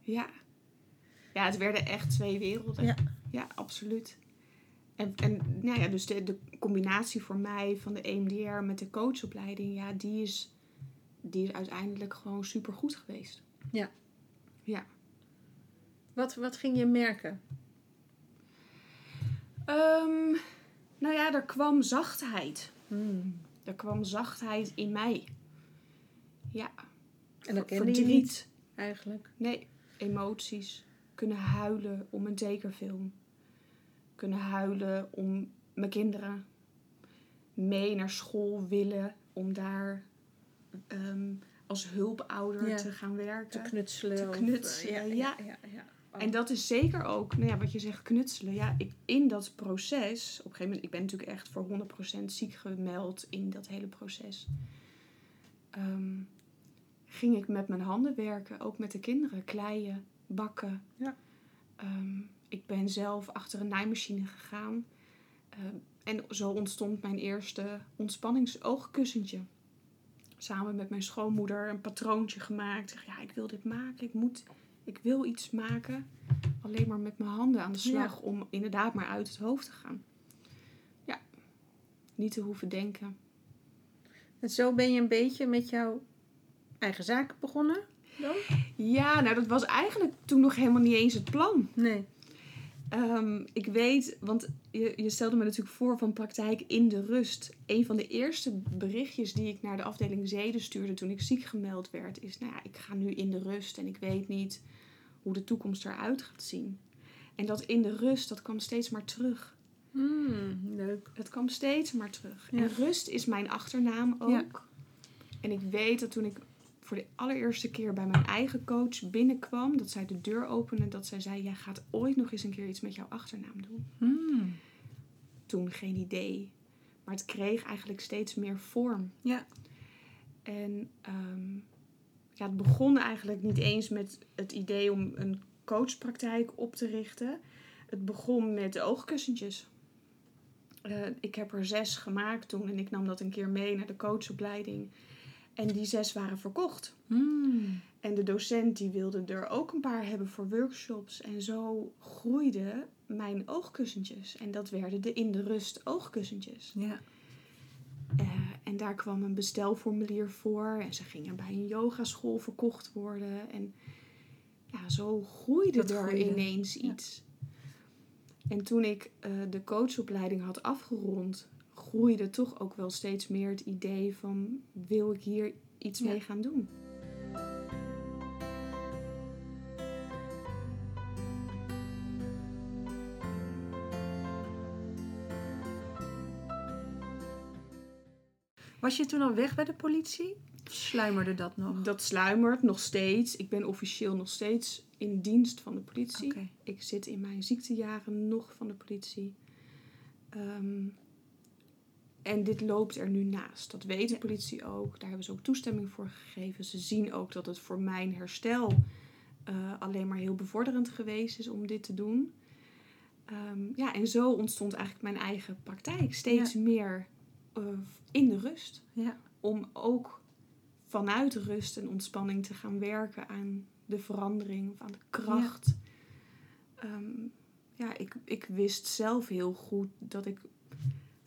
Ja. Ja, het werden echt twee werelden. Ja. Ja, absoluut. En, en nou ja, dus de, de combinatie voor mij van de EMDR met de coachopleiding, ja, die is, die is uiteindelijk gewoon super goed geweest. Ja. Ja. Wat, wat ging je merken? Ehm, nou ja, er kwam zachtheid. Hmm. Er kwam zachtheid in mij. Ja. En dat kende je verdriet. niet, eigenlijk. Nee, emoties. Kunnen huilen om een tekenfilm. Kunnen huilen om mijn kinderen. Mee naar school willen om daar ehm, als hulpouder Ja. te gaan werken. Te knutselen. Te knutselen, eh, ja. ja, ja. Oh. En dat is zeker ook, nou ja, wat je zegt, knutselen. Ja, ik, in dat proces, op een gegeven moment, ik ben natuurlijk echt voor 100% ziek gemeld in dat hele proces. Ehm, ging ik met mijn handen werken, ook met de kinderen, kleien, bakken. Ja. Ehm, ik ben zelf achter een naaimachine gegaan. Ehm, en zo ontstond mijn eerste ontspanningsoogkussentje. Samen met mijn schoonmoeder een patroontje gemaakt. Ik zeg, ja, ik wil dit maken. Ik moet, ik wil iets maken. Alleen maar met mijn handen aan de slag om inderdaad maar uit het hoofd te gaan. Ja, niet te hoeven denken. En zo ben je een beetje met jouw eigen zaken begonnen dan? Ja, nou dat was eigenlijk toen nog helemaal niet eens het plan. Nee. Ehm, ik weet, want je, je stelde me natuurlijk voor van praktijk in de rust. Een van de eerste berichtjes die ik naar de afdeling zeden stuurde toen ik ziek gemeld werd, is: Nou ja, ik ga nu in de rust en ik weet niet hoe de toekomst eruit gaat zien. En dat in de rust, dat kwam steeds maar terug. Hmm, leuk. Het kwam steeds maar terug. Ja. En rust is mijn achternaam ook. Ja. En ik weet dat toen ik voor de allereerste keer bij mijn eigen coach binnenkwam, dat zij de deur opende, dat zij zei: Jij gaat ooit nog eens een keer iets met jouw achternaam doen. Hmm. Toen geen idee. Maar het kreeg eigenlijk steeds meer vorm. Ja. En ehm, ja, het begon eigenlijk niet eens met het idee om een coachpraktijk op te richten. Het begon met de oogkussentjes. Eh, ik heb er zes gemaakt toen en ik nam dat een keer mee naar de coachopleiding. En die zes waren verkocht. Hmm. En de docent die wilde er ook een paar hebben voor workshops. En zo groeiden mijn oogkussentjes. En dat werden de in de rust oogkussentjes. Ja. Eh, en daar kwam een bestelformulier voor. En ze gingen bij een yogaschool verkocht worden. En ja, zo groeide Dat er groeide. ineens Ja. iets. En toen ik eh, de coachopleiding had afgerond, groeide toch ook wel steeds meer het idee van wil ik hier iets Ja. mee gaan doen. Was je toen al weg bij de politie? Of sluimerde dat nog? Dat sluimert nog steeds. Ik ben officieel nog steeds in dienst van de politie. Ik zit in mijn ziektejaren nog van de politie. Ehm, en dit loopt er nu naast. Dat weet de politie ook. Daar hebben ze ook toestemming voor gegeven. Ze zien ook dat het voor mijn herstel eh, alleen maar heel bevorderend geweest is om dit te doen. Ehm, ja, en zo ontstond eigenlijk mijn eigen praktijk. Steeds meer eh, in de rust Ja. om ook vanuit rust en ontspanning te gaan werken aan de verandering of aan de kracht. Ja, ja ik, ik wist zelf heel goed dat ik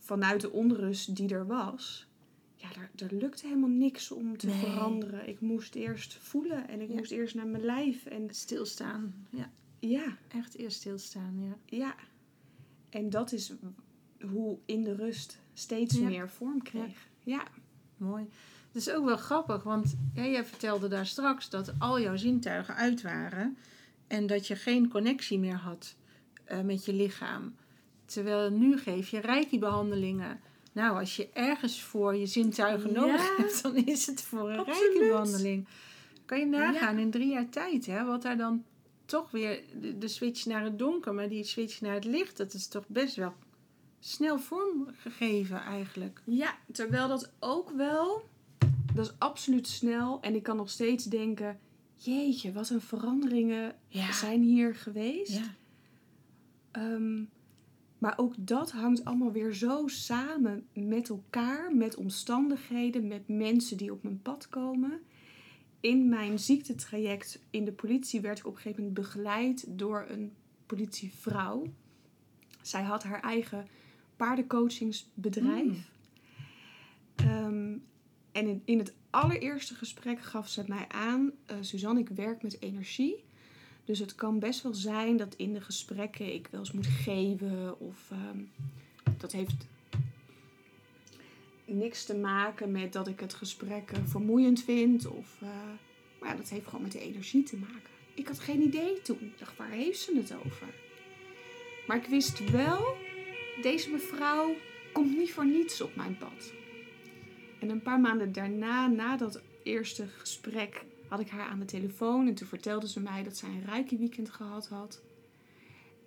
vanuit de onrust die er was, ja, daar, daar lukte helemaal niks om te Nee. veranderen. Ik moest eerst voelen en ik Ja. moest eerst naar mijn lijf. En Stilstaan. Ja. ja, Echt eerst stilstaan, ja. ja. En dat is hoe in de rust steeds Ja. meer vorm kreeg. Ja. Mooi. Het is ook wel grappig, want jij vertelde daar straks dat al jouw zintuigen uit waren en dat je geen connectie meer had eh, met je lichaam. Terwijl nu geef je reiki-behandelingen. Nou, als je ergens voor je zintuigen Ja. nodig hebt, dan is het voor een reiki-behandeling. Kan je nagaan in drie jaar tijd, hè, wat daar dan toch weer de, de switch naar het donker, maar die switch naar het licht, dat is toch best wel snel vormgegeven eigenlijk. Ja, terwijl dat ook wel, dat is absoluut snel. En ik kan nog steeds denken, jeetje, wat een veranderingen Ja. zijn hier geweest. Ja. Ehm, maar ook dat hangt allemaal weer zo samen met elkaar, met omstandigheden, met mensen die op mijn pad komen. In mijn ziektetraject in de politie werd ik op een gegeven moment begeleid door een politievrouw. Zij had haar eigen paardencoachingsbedrijf. Ehm, en in, in het allereerste gesprek gaf ze mij aan, eh, Suzanne, ik werk met energie. Dus het kan best wel zijn dat in de gesprekken ik wel eens moet geven. Of ehm, dat heeft niks te maken met dat ik het gesprek eh, vermoeiend vind. Of, eh, maar dat heeft gewoon met de energie te maken. Ik had geen idee toen. Dacht, waar heeft ze het over? Maar ik wist wel, deze mevrouw komt niet voor niets op mijn pad. En een paar maanden daarna, na dat eerste gesprek, had ik haar aan de telefoon. En toen vertelde ze mij dat zij een reiki weekend gehad had.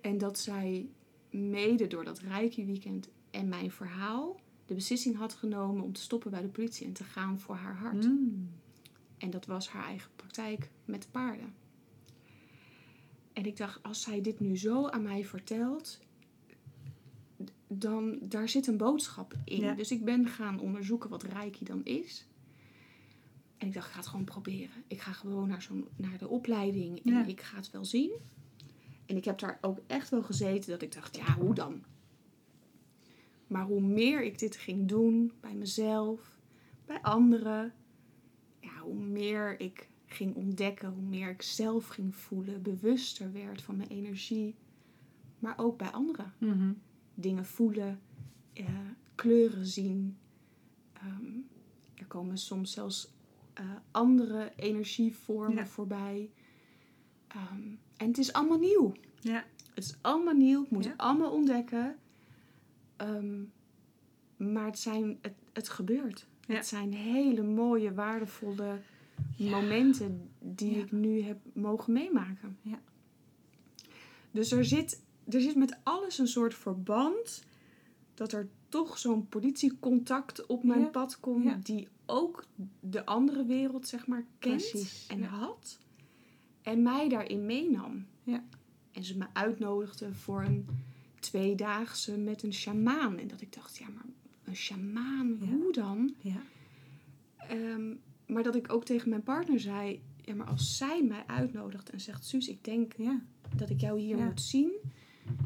En dat zij mede door dat reiki weekend en mijn verhaal de beslissing had genomen om te stoppen bij de politie en te gaan voor haar hart. Mm. En dat was haar eigen praktijk met de paarden. En ik dacht, als zij dit nu zo aan mij vertelt, dan daar zit een boodschap in. Ja. Dus ik ben gaan onderzoeken wat Reiki dan is. En ik dacht, ik ga het gewoon proberen. Ik ga gewoon naar, zo'n, naar de opleiding en Ja. ik ga het wel zien. En ik heb daar ook echt wel gezeten dat ik dacht, ja, hoe dan? Maar hoe meer ik dit ging doen bij mezelf, bij anderen, ja, hoe meer ik ging ontdekken, hoe meer ik zelf ging voelen, bewuster werd van mijn energie, maar ook bij anderen. Mhm. Dingen voelen, eh, kleuren zien. Ehm, er komen soms zelfs eh, andere energievormen Ja. voorbij. Ehm, en het is allemaal nieuw. Ja. Het is allemaal nieuw. Ik moet Ja. allemaal ontdekken. Ehm, maar het, zijn, het, het gebeurt. Ja. Het zijn hele mooie, waardevolle momenten die ik nu heb mogen meemaken. Ja. Dus er zit, er zit met alles een soort verband dat er toch zo'n politiecontact op mijn pad komt die ook de andere wereld, zeg maar, kent Precies, en ja. had. En mij daarin meenam. Ja. En ze me uitnodigde voor een tweedaagse met een sjamaan. En dat ik dacht, ja, maar een sjamaan, Ja. hoe dan? Ja. Ehm, maar dat ik ook tegen mijn partner zei, ja, maar als zij mij uitnodigt en zegt, Suus, ik denk Ja. dat ik jou hier moet zien,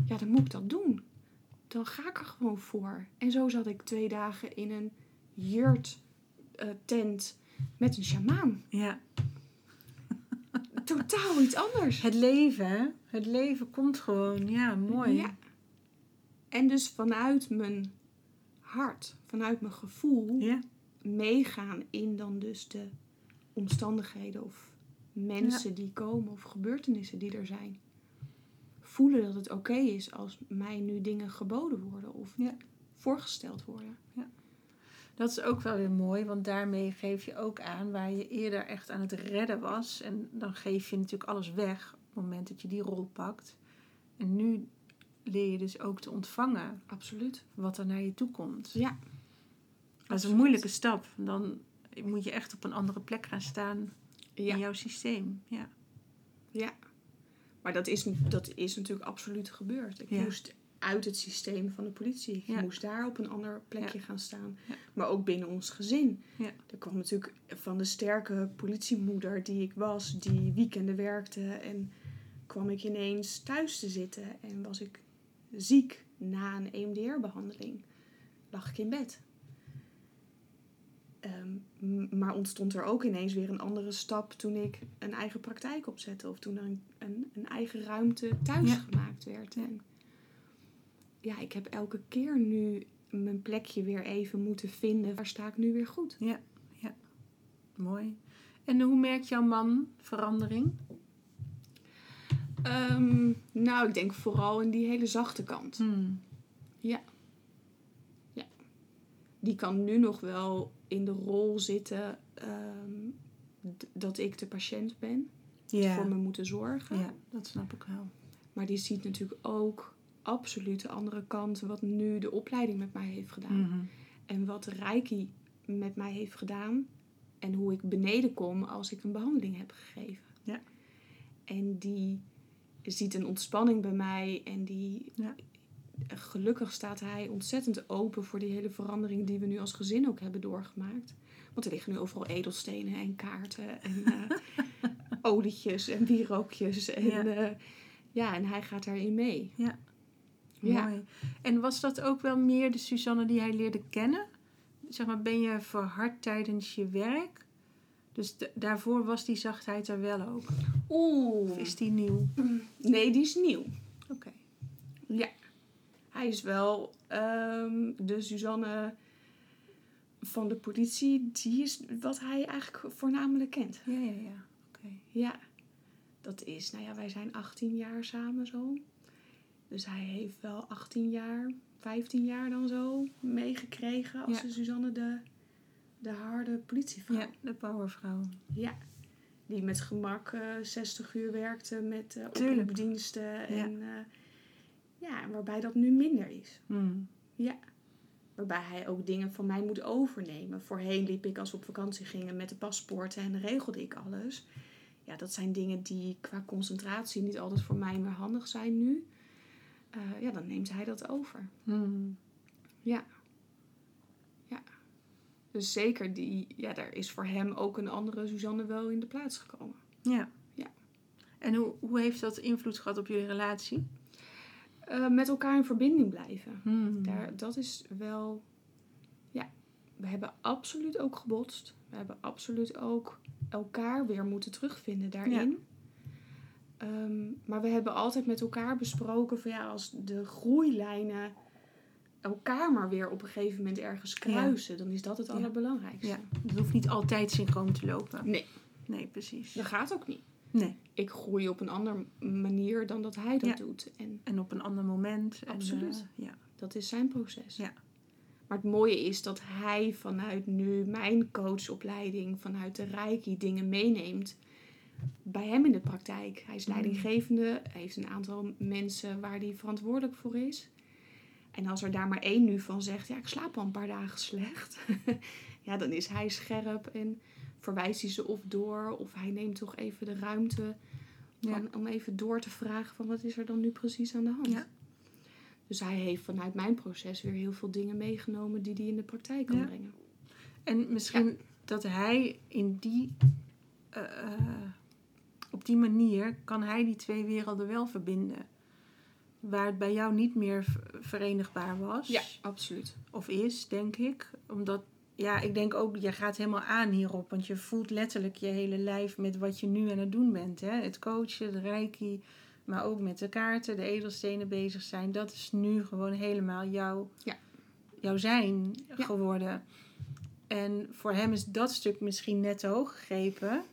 ja, dan moet ik dat doen. Dan ga ik er gewoon voor. En zo zat ik twee dagen in een jurt tent met een sjamaan. ja. Totaal iets anders. Het leven, hè? Het leven komt gewoon. Ja, mooi. Ja. En dus vanuit mijn hart, vanuit mijn gevoel, Ja. meegaan in dan dus de omstandigheden of mensen die komen of gebeurtenissen die er zijn. Voelen dat het oké is als mij nu dingen geboden worden of Ja. voorgesteld worden. Dat is ook wel weer mooi, want daarmee geef je ook aan waar je eerder echt aan het redden was. En dan geef je natuurlijk alles weg op het moment dat je die rol pakt. En nu leer je dus ook te ontvangen Absoluut. wat er naar je toe komt. Ja. Dat is een moeilijke stap. Dan moet je echt op een andere plek gaan staan in jouw systeem. Ja. ja. Maar dat is, dat is natuurlijk absoluut gebeurd. Ik Ja. moest uit het systeem van de politie. Ik Ja. moest daar op een ander plekje gaan staan. Ja. Maar ook binnen ons gezin. Ja. Er kwam natuurlijk van de sterke politiemoeder die ik was, die weekenden werkte. En kwam ik ineens thuis te zitten en was ik ziek na een EMDR-behandeling. Lag ik in bed. Ehm, maar ontstond er ook ineens weer een andere stap toen ik een eigen praktijk opzette. Of toen er een, een, een eigen ruimte thuis gemaakt werd. En ja, ik heb elke keer nu mijn plekje weer even moeten vinden. Waar sta ik nu weer goed? Mooi. En hoe merkt jouw man verandering? Ehm, nou, ik denk vooral in die hele zachte kant. Hmm. Die kan nu nog wel in de rol zitten ehm, dat ik de patiënt ben. Ja. Voor me moeten zorgen. ja, dat snap ik wel. Maar die ziet natuurlijk ook absoluut de andere kant. Wat nu de opleiding met mij heeft gedaan. Mhm. En wat Reiki met mij heeft gedaan. En hoe ik beneden kom als ik een behandeling heb gegeven. Ja. En die ziet een ontspanning bij mij. En die Ja. gelukkig staat hij ontzettend open voor die hele verandering die we nu als gezin ook hebben doorgemaakt. Want er liggen nu overal edelstenen en kaarten en eh, olietjes en wierookjes. En Ja. ja. ja, en hij gaat daarin mee. Ja. Ja. Mooi. En was dat ook wel meer de Suzanne die hij leerde kennen? Zeg maar, ben je verhard tijdens je werk? Dus daarvoor was die zachtheid er wel ook. Oeh. Of is die nieuw? Nee, die is nieuw. Oké. Ja. Hij is wel ehm, de Suzanne van de politie. Die is wat hij eigenlijk voornamelijk kent. Ja, ja, ja. Oké. Ja. Dat is, nou ja, wij zijn 18 jaar samen zo. Dus hij heeft wel 18 jaar, 15 jaar dan zo meegekregen als Ja. de Suzanne de, de harde politievrouw. Ja, de powervrouw. Ja. Die met gemak eh 60 uur werkte met eh Tuurlijk. oproepdiensten. En eh, ja, waarbij dat nu minder is. Hmm. Ja. Waarbij hij ook dingen van mij moet overnemen. Voorheen liep ik als we op vakantie gingen met de paspoorten en regelde ik alles. Ja, dat zijn dingen die qua concentratie niet altijd voor mij meer handig zijn nu. Eh, ja, dan neemt hij dat over. Hmm. Ja. Ja. Dus zeker, die, ja, daar is voor hem ook een andere Suzanne wel in de plaats gekomen. Ja. Ja. En hoe, hoe heeft dat invloed gehad op jullie relatie? Eh, met elkaar in verbinding blijven. Hmm. Daar, dat is wel. Ja, we hebben absoluut ook gebotst. We hebben absoluut ook elkaar weer moeten terugvinden daarin. Ehm, maar we hebben altijd met elkaar besproken van ja, als de groeilijnen elkaar maar weer op een gegeven moment ergens kruisen, dan is dat het allerbelangrijkste. Ja, het hoeft niet altijd synchroon te lopen. Nee, Nee, precies. dat gaat ook niet. Nee. Ik groei op een andere manier dan dat hij dat Ja. doet. En En op een ander moment. En, Absoluut. eh, ja. Dat is zijn proces. Ja. Maar het mooie is dat hij vanuit nu mijn coachopleiding, vanuit de Reiki dingen meeneemt bij hem in de praktijk. Hij is Mm. leidinggevende, heeft een aantal mensen waar hij verantwoordelijk voor is. En als er daar maar één nu van zegt, ja, ik slaap al een paar dagen slecht. ja, dan is hij scherp en verwijst hij ze of door. Of hij neemt toch even de ruimte Ja. om even door te vragen van wat is er dan nu precies aan de hand. Ja. Dus hij heeft vanuit mijn proces weer heel veel dingen meegenomen die hij in de praktijk kan Ja. brengen. En misschien dat hij in die, eh, eh, op die manier kan hij die twee werelden wel verbinden. Waar het bij jou niet meer verenigbaar was. absoluut. Of is, denk ik. Omdat, ja, ik denk ook, je gaat helemaal aan hierop. Want je voelt letterlijk je hele lijf met wat je nu aan het doen bent. Hè? Het coachen, de reiki, maar ook met de kaarten, de edelstenen bezig zijn. Dat is nu gewoon helemaal jouw, Ja. jouw zijn Ja. geworden. En voor hem is dat stuk misschien net te hoog gegrepen.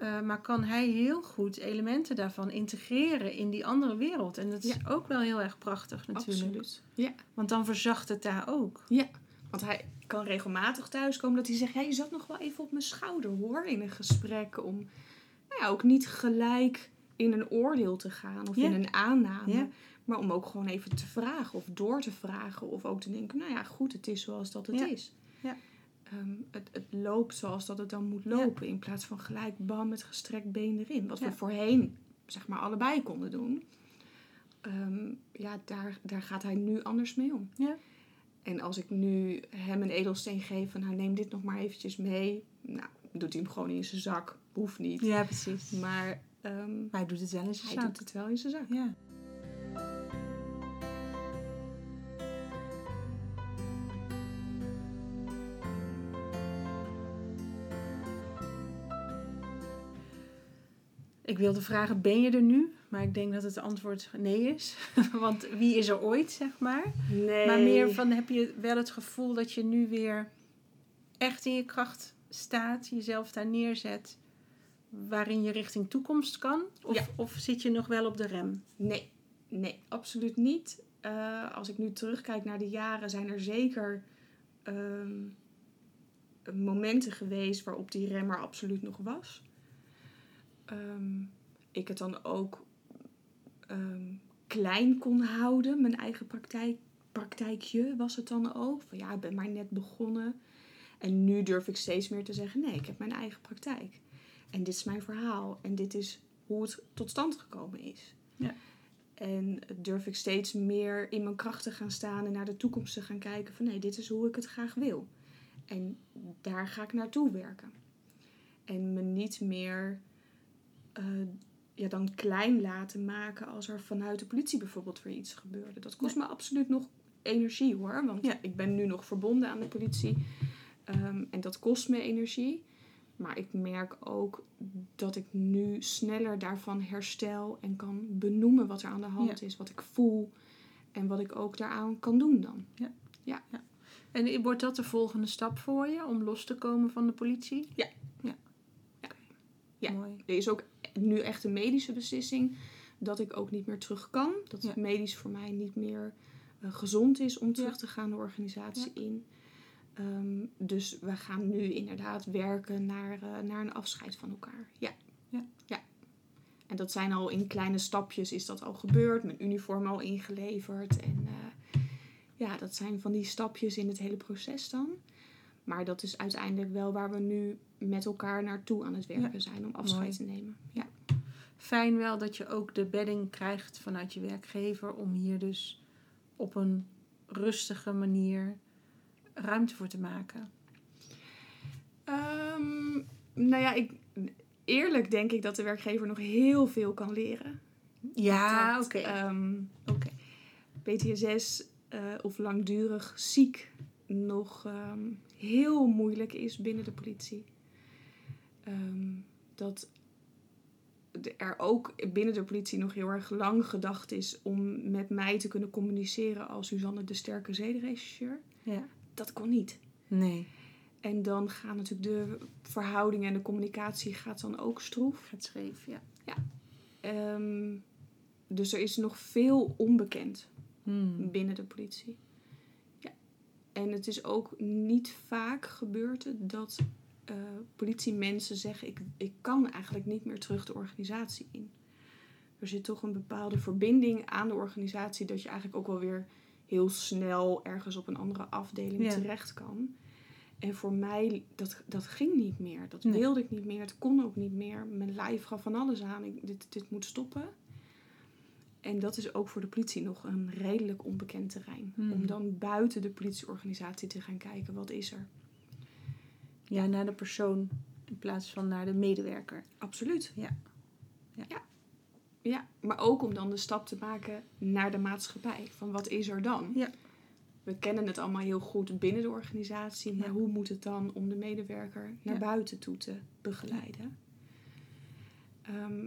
Eh, maar kan hij heel goed elementen daarvan integreren in die andere wereld. En dat is ook wel heel erg prachtig natuurlijk. Absoluut. Ja. Want dan verzacht het daar ook. Want hij kan regelmatig thuiskomen dat hij zegt... Ja, je zat nog wel even op mijn schouder hoor in een gesprek. Om nou ja, ook niet gelijk in een oordeel te gaan of Ja. in een aanname. Ja. Maar om ook gewoon even te vragen of door te vragen. Of ook te denken, nou ja, goed, het is zoals dat het Ja. is. Ehm, het, het loopt zoals dat het dan moet lopen. In plaats van gelijk bam met gestrekt been erin. Wat Ja. we voorheen, zeg maar, allebei konden doen. Ehm, ja, daar, daar gaat hij nu anders mee om. Ja. En als ik nu hem een edelsteen geef van nou neem dit nog maar eventjes mee. Nou, doet hij hem gewoon in zijn zak. Hoeft niet. Ja, precies. Maar ehm, Maar hij doet het wel in zijn hij zak. doet het wel in zijn zak. Ja. Ik wilde vragen, ben je er nu? Maar ik denk dat het antwoord nee is. Want wie is er ooit, zeg maar? Nee. Maar meer van, heb je wel het gevoel dat je nu weer echt in je kracht staat, jezelf daar neerzet, waarin je richting toekomst kan? Of, Ja. of zit je nog wel op de rem? Nee, nee, absoluut niet. Eh, als ik nu terugkijk naar de jaren, zijn er zeker ehm, momenten geweest waarop die rem er absoluut nog was. Ehm, ik het dan ook ehm, klein kon houden, mijn eigen praktijk, praktijkje was het dan ook. Van ja, ik ben maar net begonnen. En nu durf ik steeds meer te zeggen, nee, ik heb mijn eigen praktijk. En dit is mijn verhaal. En dit is hoe het tot stand gekomen is. Ja. En durf ik steeds meer in mijn kracht te gaan staan en naar de toekomst te gaan kijken van nee, dit is hoe ik het graag wil. En daar ga ik naartoe werken. En me niet meer eh, ja, dan klein laten maken als er vanuit de politie bijvoorbeeld weer iets gebeurde. Dat kost me absoluut nog energie hoor. Want Ja. ik ben nu nog verbonden aan de politie. Ehm, en dat kost me energie. Maar ik merk ook dat ik nu sneller daarvan herstel en kan benoemen wat er aan de hand is, wat ik voel en wat ik ook daaraan kan doen dan. En wordt dat de volgende stap voor je om los te komen van de politie? Ja. Ja. Ja. Ja. Mooi. Er is ook nu echt een medische beslissing dat ik ook niet meer terug kan. Dat Ja. het medisch voor mij niet meer eh, gezond is om terug Ja. te gaan de organisatie in. Ehm, dus we gaan nu inderdaad werken naar, eh, naar een afscheid van elkaar. Ja. Ja. ja. En dat zijn al in kleine stapjes is dat al gebeurd. Mijn uniform al ingeleverd. En eh, ja, dat zijn van die stapjes in het hele proces dan. Maar dat is uiteindelijk wel waar we nu met elkaar naartoe aan het werken zijn om afscheid Mooi. te nemen. Ja. Fijn wel dat je ook de bedding krijgt vanuit je werkgever om hier dus op een rustige manier ruimte voor te maken. Ehm, nou ja, ik, eerlijk denk ik dat de werkgever nog heel veel kan leren. Ja, oké. ehm, Oké. PTSS eh, of langdurig ziek nog ehm, heel moeilijk is binnen de politie. Ehm, dat er ook binnen de politie nog heel erg lang gedacht is om met mij te kunnen communiceren als Suzanne de sterke zedenregisseur. Ja. Dat kon niet. Nee, En dan gaan natuurlijk de verhoudingen en de communicatie gaat dan ook stroef. gaat scheef, ja. Ehm, dus er is nog veel onbekend Hmm. binnen de politie. En het is ook niet vaak gebeurd dat eh, politiemensen zeggen: ik, ik kan eigenlijk niet meer terug de organisatie in. Er zit toch een bepaalde verbinding aan de organisatie dat je eigenlijk ook wel weer heel snel ergens op een andere afdeling Ja. terecht kan. En voor mij, dat, dat ging niet meer. Dat Nee. wilde ik niet meer. Het kon ook niet meer. Mijn lijf gaf van alles aan. Ik, dit, dit moet stoppen. En dat is ook voor de politie nog een redelijk onbekend terrein. Hmm. Om dan buiten de politieorganisatie te gaan kijken, wat is er? Ja, naar de persoon in plaats van naar de medewerker. Absoluut. Ja. Ja. ja. Ja, maar ook om dan de stap te maken naar de maatschappij. Van wat is er dan? Ja. We kennen het allemaal heel goed binnen de organisatie. Maar Ja. hoe moet het dan om de medewerker naar buiten toe te begeleiden? Ehm,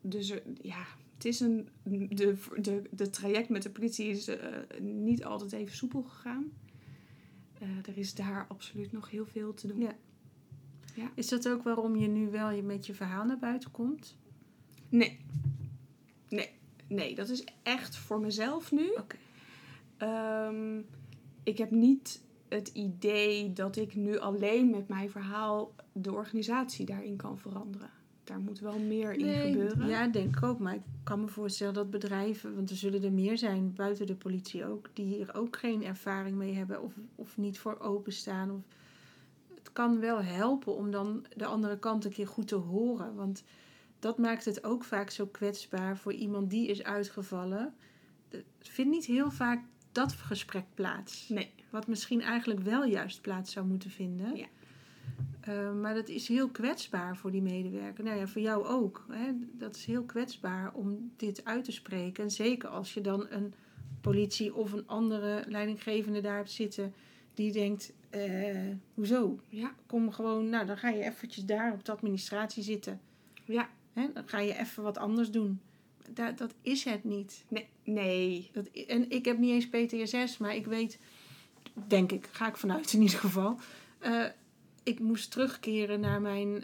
dus er- ja, het is een... De, de, de traject met de politie is eh, niet altijd even soepel gegaan. Eh, er is daar absoluut nog heel veel te doen. Ja. Is dat ook waarom je nu wel je- met je verhaal naar buiten komt? Nee. Nee. Nee, dat is echt voor mezelf nu. Oké. Ehm, ik heb niet het idee dat ik nu alleen met mijn verhaal de organisatie daarin kan veranderen. Daar moet wel meer in gebeuren. Ja, denk ik ook. Maar ik kan me voorstellen dat bedrijven, want er zullen er meer zijn buiten de politie ook, die hier ook geen ervaring mee hebben of, of niet voor openstaan. Of, het kan wel helpen om dan de andere kant een keer goed te horen. Want dat maakt het ook vaak zo kwetsbaar voor iemand die is uitgevallen. Het vindt niet heel vaak dat gesprek plaats. Nee. Wat misschien eigenlijk wel juist plaats zou moeten vinden. Ja. Uh, maar dat is heel kwetsbaar voor die medewerker. Nou ja, voor jou ook. Hè? Dat is heel kwetsbaar om dit uit te spreken. En zeker als je dan een politie of een andere leidinggevende daar hebt zitten die denkt: eh, hoezo? Ja. Kom gewoon, nou dan ga je eventjes daar op de administratie zitten. Ja. Hè? Dan ga je even wat anders doen. Dat, dat is het niet. Nee. nee. Dat, en ik heb niet eens PTSS, maar ik weet, denk ik, ga ik vanuit in ieder geval. Uh, ik moest terugkeren naar mijn, uh,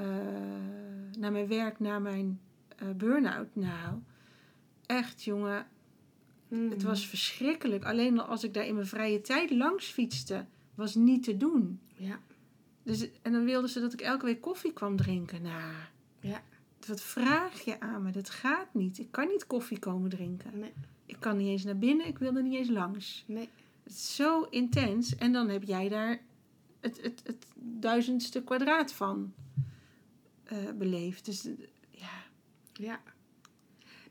uh, naar mijn werk, naar mijn uh, burn-out. Nou, echt jongen, mm. het was verschrikkelijk. Alleen als ik daar in mijn vrije tijd langs fietste, was niet te doen. Ja. Dus, en dan wilden ze dat ik elke week koffie kwam drinken. Nou, ja. wat vraag je aan me? Dat gaat niet. Ik kan niet koffie komen drinken. Nee. Ik kan niet eens naar binnen, ik wil er niet eens langs. Nee. Het is zo intens. En dan heb jij daar het, het, het duizendste kwadraat van uh, beleefd. Dus ja. Ja.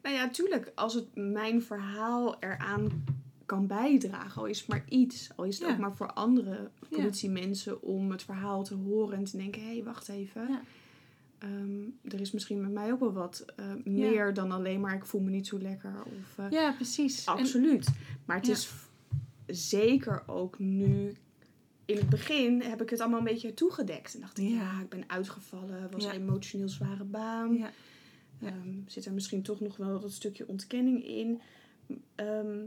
Nou ja, tuurlijk, als het mijn verhaal eraan kan bijdragen, al is het maar iets, al is het Ja. ook maar voor andere politiemensen om het verhaal te horen en te denken: hé, hey, wacht even. Ja. Ehm, er is misschien met mij ook wel wat uh, meer dan alleen maar ik voel me niet zo lekker. Of, uh, ja, precies. Absoluut. Maar het is zeker ook nu. In het begin heb ik het allemaal een beetje toegedekt. En dacht ik, Ja. ja, ik ben uitgevallen. Was een emotioneel zware baan. Ja. Ehm, zit er misschien toch nog wel dat stukje ontkenning in. Ehm,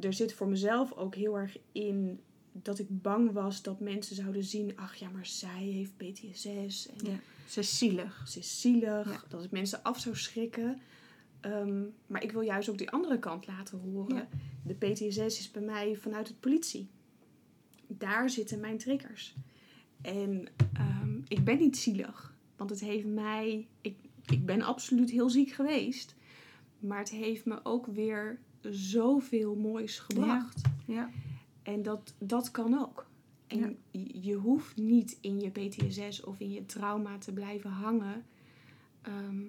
er zit voor mezelf ook heel erg in dat ik bang was dat mensen zouden zien... ach ja, maar zij heeft PTSS en Ja. Ze is zielig. ze is zielig. Ja. Dat het mensen af zou schrikken. Ehm, maar ik wil juist ook die andere kant laten horen. Ja. De PTSS is bij mij vanuit het politie. Daar zitten mijn triggers. En ehm, ik ben niet zielig. Want het heeft mij... Ik, ik ben absoluut heel ziek geweest. Maar het heeft me ook weer zoveel moois gebracht. Ja. En dat, dat kan ook. En Ja. je, hoeft niet in je PTSS of in je trauma te blijven hangen. Ehm,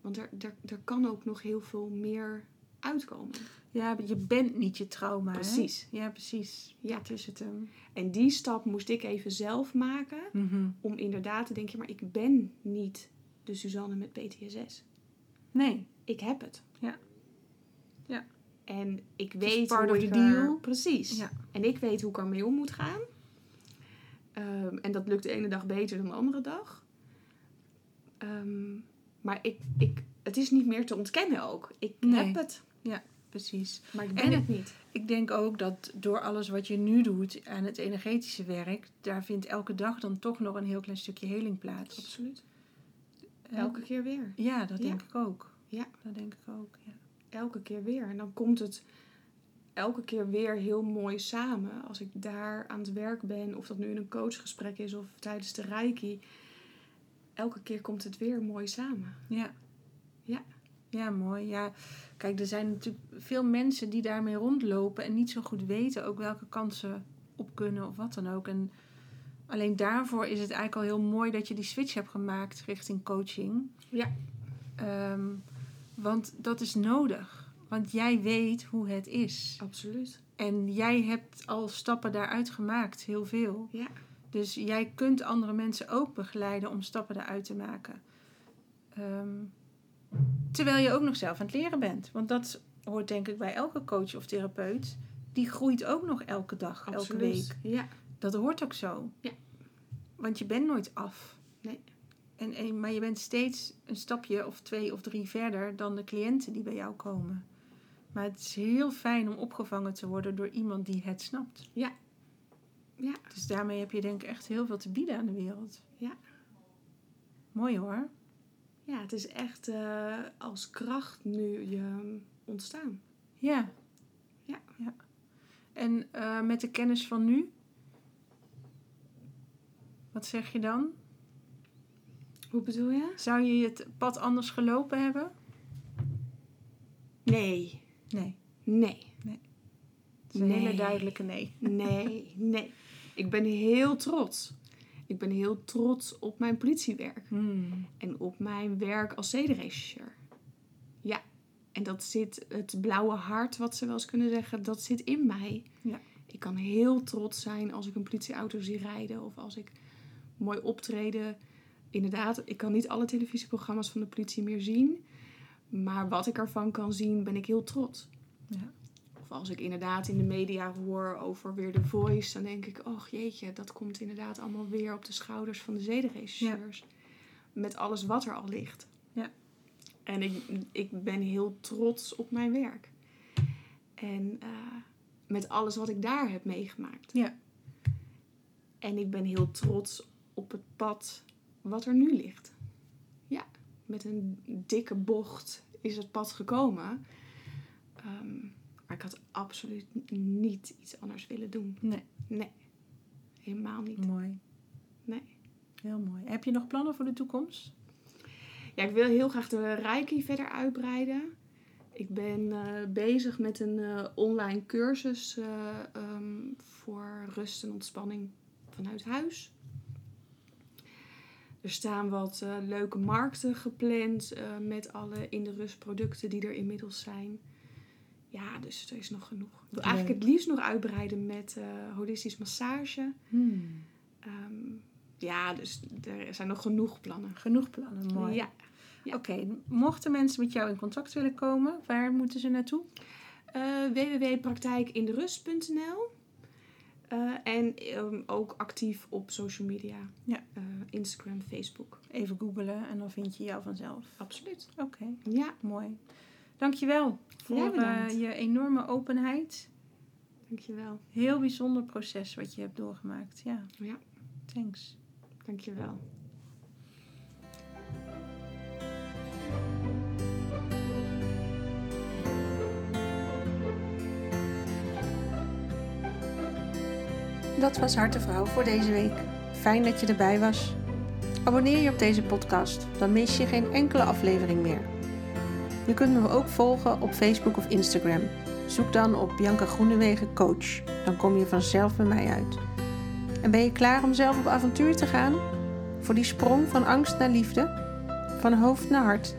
want er, er, er kan ook nog heel veel meer uitkomen. Ja, je bent niet je trauma. hè? Precies. Ja, precies. Ja. Dat is het hem. En die stap moest ik even zelf maken. Mhm. Om inderdaad te denken, maar ik ben niet de Suzanne met PTSS. Nee. Ik heb het. Ja. Ja. En ik weet part hoe of ik er- deal. Precies. Ja. En ik weet hoe ik ermee om moet gaan. Ehm, en dat lukt de ene dag beter dan de andere dag. Ehm, maar ik, ik, het is niet meer te ontkennen ook. Ik Nee. heb het, Precies. maar ik ben En- het niet. Ik denk ook dat door alles wat je nu doet aan het energetische werk, daar vindt elke dag dan toch nog een heel klein stukje heling plaats. Absoluut. Hè? Elke keer weer. Ja, dat Ja. denk ik ook. Ja. Dat denk ik ook. Ja. Elke keer weer. En dan komt het elke keer weer heel mooi samen. Als ik daar aan het werk ben, of dat nu in een coachgesprek is of tijdens de reiki. Elke keer komt het weer mooi samen. Ja. Ja. Ja, mooi. Ja, kijk, er zijn natuurlijk veel mensen die daarmee rondlopen en niet zo goed weten ook welke kant ze op kunnen of wat dan ook. En alleen daarvoor is het eigenlijk al heel mooi dat je die switch hebt gemaakt richting coaching. Ja. Ehm, want dat is nodig. Want jij weet hoe het is. Absoluut. En jij hebt al stappen daaruit gemaakt, heel veel. Ja. Dus jij kunt andere mensen ook begeleiden om stappen daaruit te maken. Ehm, terwijl je ook nog zelf aan het leren bent. Want dat hoort denk ik bij elke coach of therapeut. Die groeit ook nog elke dag, elke week. Ja. Dat hoort ook zo. Ja. Want je bent nooit af. Nee. En, en, maar je bent steeds een stapje of twee of drie verder dan de cliënten die bij jou komen. Maar het is heel fijn om opgevangen te worden door iemand die het snapt. Ja. Ja. Dus daarmee heb je denk ik echt heel veel te bieden aan de wereld. Ja. Mooi hoor. Het is echt eh, als kracht nu je ontstaan. Ja. Ja. ja. En eh, met de kennis van nu? Wat zeg je dan? Hoe bedoel je? Zou je het pad anders gelopen hebben? Nee. Nee. Nee. Het is een hele Nee. duidelijke nee. Nee. Nee. Ik ben heel trots. Ik ben heel trots op mijn politiewerk. Hmm. En op mijn werk als zedenregisseur. Ja. En dat zit, het blauwe hart, wat ze wel eens kunnen zeggen, dat zit in mij. Ja. Ik kan heel trots zijn als ik een politieauto zie rijden. Of als ik mooi optreden. Inderdaad, ik kan niet alle televisieprogramma's van de politie meer zien. Maar wat ik ervan kan zien, ben ik heel trots. Ja. Als ik inderdaad in de media hoor over weer The Voice, dan denk ik, oh jeetje, dat komt inderdaad allemaal weer op de schouders van de zedenregisseurs. Met alles wat er al ligt. Ja. En ik, ik ben heel trots op mijn werk. En eh, met alles wat ik daar heb meegemaakt. Ja. En ik ben heel trots op het pad wat er nu ligt. Ja, met een dikke bocht is het pad gekomen. Ehm, maar ik had absoluut niet iets anders willen doen. Nee. Nee, helemaal niet. Mooi. Nee. Heel mooi. Heb je nog plannen voor de toekomst? Ja, ik wil heel graag de Reiki verder uitbreiden. Ik ben eh, bezig met een eh, online cursus eh, ehm, voor rust en ontspanning vanuit huis. Er staan wat leuke markten gepland met alle in de rust producten die er inmiddels zijn. Ja, dus er is nog genoeg. Ik wil eigenlijk het liefst nog uitbreiden met eh, holistisch massage. Hmm. Ehm, ja, dus er zijn nog genoeg plannen. Genoeg plannen, mooi. Ja. Ja. Oké, mochten mensen met jou in contact willen komen, waar moeten ze naartoe? Uh, www.praktijkinderust.nl uh, En um, ook actief op social media. Ja. Uh, Instagram, Facebook. Even googelen en dan vind je jou vanzelf. Absoluut. Oké, Ja, mooi. Dankjewel voor eh, je enorme openheid. dankjewel. Heel bijzonder proces wat je hebt doorgemaakt. Ja, Ja, thanks. dankjewel. Dat was Hartevrouw voor deze week. Fijn dat je erbij was. Abonneer je op deze podcast, dan mis je geen enkele aflevering meer. Je kunt me ook volgen op Facebook of Instagram. Zoek dan op Bianca Groenewegen Coach. Dan kom je vanzelf bij mij uit. En ben je klaar om zelf op avontuur te gaan? Voor die sprong van angst naar liefde? Van hoofd naar hart?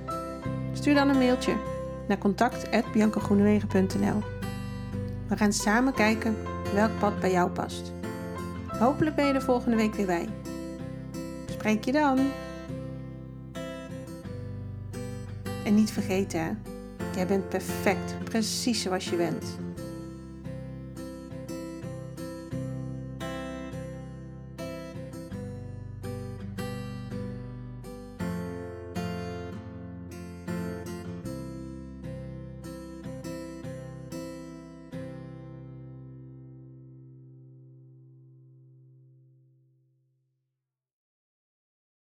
Stuur dan een mailtje naar contact.biancagroenewegen.nl We gaan samen kijken welk pad bij jou past. Hopelijk ben je er volgende week weer bij. Spreek je dan. En niet vergeten, jij bent perfect, precies zoals je bent.